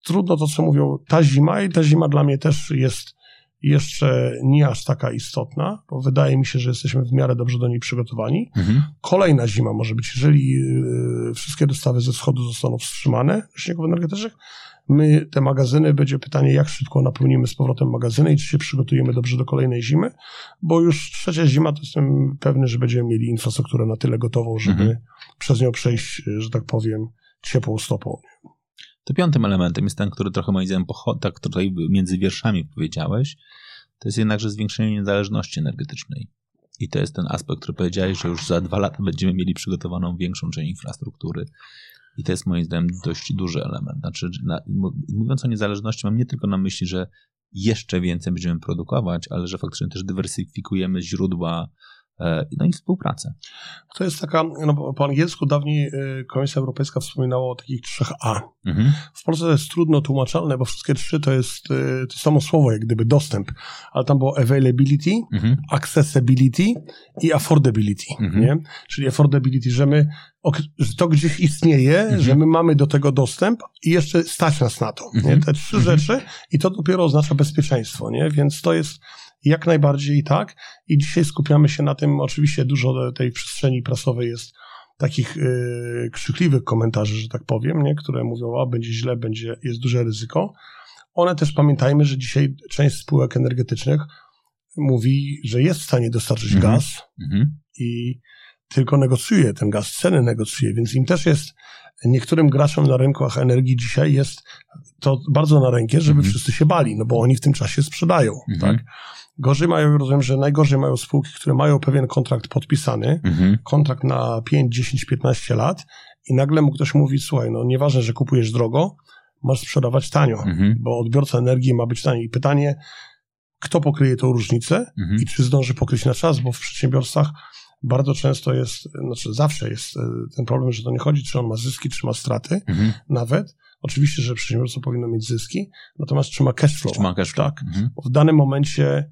trudno to, co mówią, ta zima i ta zima dla mnie też jest jeszcze nie aż taka istotna, bo wydaje mi się, że jesteśmy w miarę dobrze do niej przygotowani. Mhm. Kolejna zima może być, jeżeli y, wszystkie dostawy ze wschodu zostaną wstrzymane śniegów energetycznych, my te magazyny, będzie pytanie, jak szybko napełnimy z powrotem magazyny i czy się przygotujemy dobrze do kolejnej zimy, bo już trzecia zima to jestem pewny, że będziemy mieli infrastrukturę na tyle gotową, żeby mhm. przez nią przejść, że tak powiem, ciepłą stopą. To piątym elementem jest ten, który trochę moim zdaniem, tak tutaj między wierszami powiedziałeś, to jest jednakże zwiększenie niezależności energetycznej. I to jest ten aspekt, który powiedziałeś, że już za dwa lata będziemy mieli przygotowaną większą część infrastruktury. I to jest moim zdaniem dość duży element. Znaczy, na, mówiąc o niezależności, mam nie tylko na myśli, że jeszcze więcej będziemy produkować, ale że faktycznie też dywersyfikujemy źródła no i współpracę. To jest taka, no po angielsku dawniej y, Komisja Europejska wspominała o takich trzech A. Mhm. W Polsce to jest trudno tłumaczalne, bo wszystkie trzy to jest y, to samo słowo, jak gdyby dostęp, ale tam było availability, mhm. accessibility i affordability, mhm. nie? Czyli affordability, że my, że to gdzieś istnieje, mhm. że my mamy do tego dostęp i jeszcze stać nas na to, nie? Mhm. Te trzy mhm. rzeczy i to dopiero oznacza bezpieczeństwo, nie? Więc to jest jak najbardziej tak. I dzisiaj skupiamy się na tym, oczywiście dużo tej przestrzeni prasowej jest takich yy, krzykliwych komentarzy, że tak powiem, nie? które mówią, a będzie źle, będzie, jest duże ryzyko. One też pamiętajmy, że dzisiaj część spółek energetycznych mówi, że jest w stanie dostarczyć mm -hmm. gaz mm -hmm. i tylko negocjuje ten gaz, ceny negocjuje, więc im też jest, niektórym graczom na rynkach energii dzisiaj jest to bardzo na rękę, żeby mm -hmm. wszyscy się bali, no bo oni w tym czasie sprzedają, mhm. tak? Gorzej mają, rozumiem, że najgorzej mają spółki, które mają pewien kontrakt podpisany, mhm. kontrakt na 5, 10, 15 lat i nagle mu ktoś mówi, słuchaj, no nieważne, że kupujesz drogo, masz sprzedawać tanio, mhm. bo odbiorca energii ma być tani. I pytanie, kto pokryje tą różnicę mhm. i czy zdąży pokryć na czas, bo w przedsiębiorstwach bardzo często jest, znaczy zawsze jest e, ten problem, że to nie chodzi, czy on ma zyski, czy ma straty, mhm. nawet. Oczywiście, że przedsiębiorstwo powinno mieć zyski, natomiast czy ma cash flow. Czy ma cash flow. Tak. Mhm. w danym momencie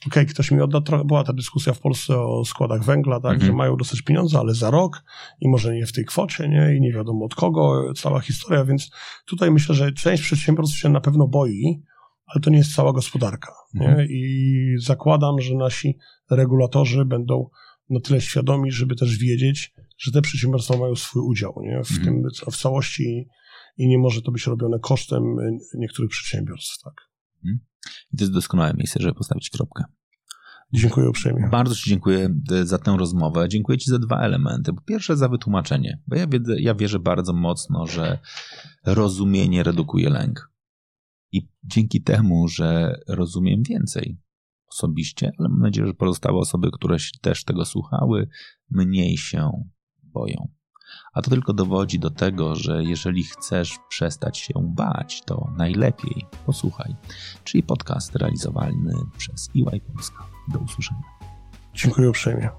okej, okay, ktoś mi odda, była ta dyskusja w Polsce o składach węgla, tak, mhm. że mają dostać pieniądze, ale za rok i może nie w tej kwocie, nie, i nie wiadomo od kogo, cała historia, więc tutaj myślę, że część przedsiębiorstw się na pewno boi, ale to nie jest cała gospodarka, mhm. nie, i zakładam, że nasi regulatorzy będą na tyle świadomi, żeby też wiedzieć, że te przedsiębiorstwa mają swój udział, nie, w mhm. tym, w całości i nie może to być robione kosztem niektórych przedsiębiorstw, tak. I to jest doskonałe miejsce, żeby postawić kropkę. Dziękuję uprzejmie. Bardzo Ci dziękuję e, za tę rozmowę. Dziękuję Ci za dwa elementy. Po pierwsze, za wytłumaczenie, bo ja, wiedzę, ja wierzę bardzo mocno, że rozumienie redukuje lęk. I dzięki temu, że rozumiem więcej osobiście, ale mam nadzieję, że pozostałe osoby, które też tego słuchały, mniej się boją. A to tylko dowodzi do tego, że jeżeli chcesz przestać się bać, to najlepiej posłuchaj. Czyli podcast realizowany przez EY Polska. Do usłyszenia. Dziękuję uprzejmie.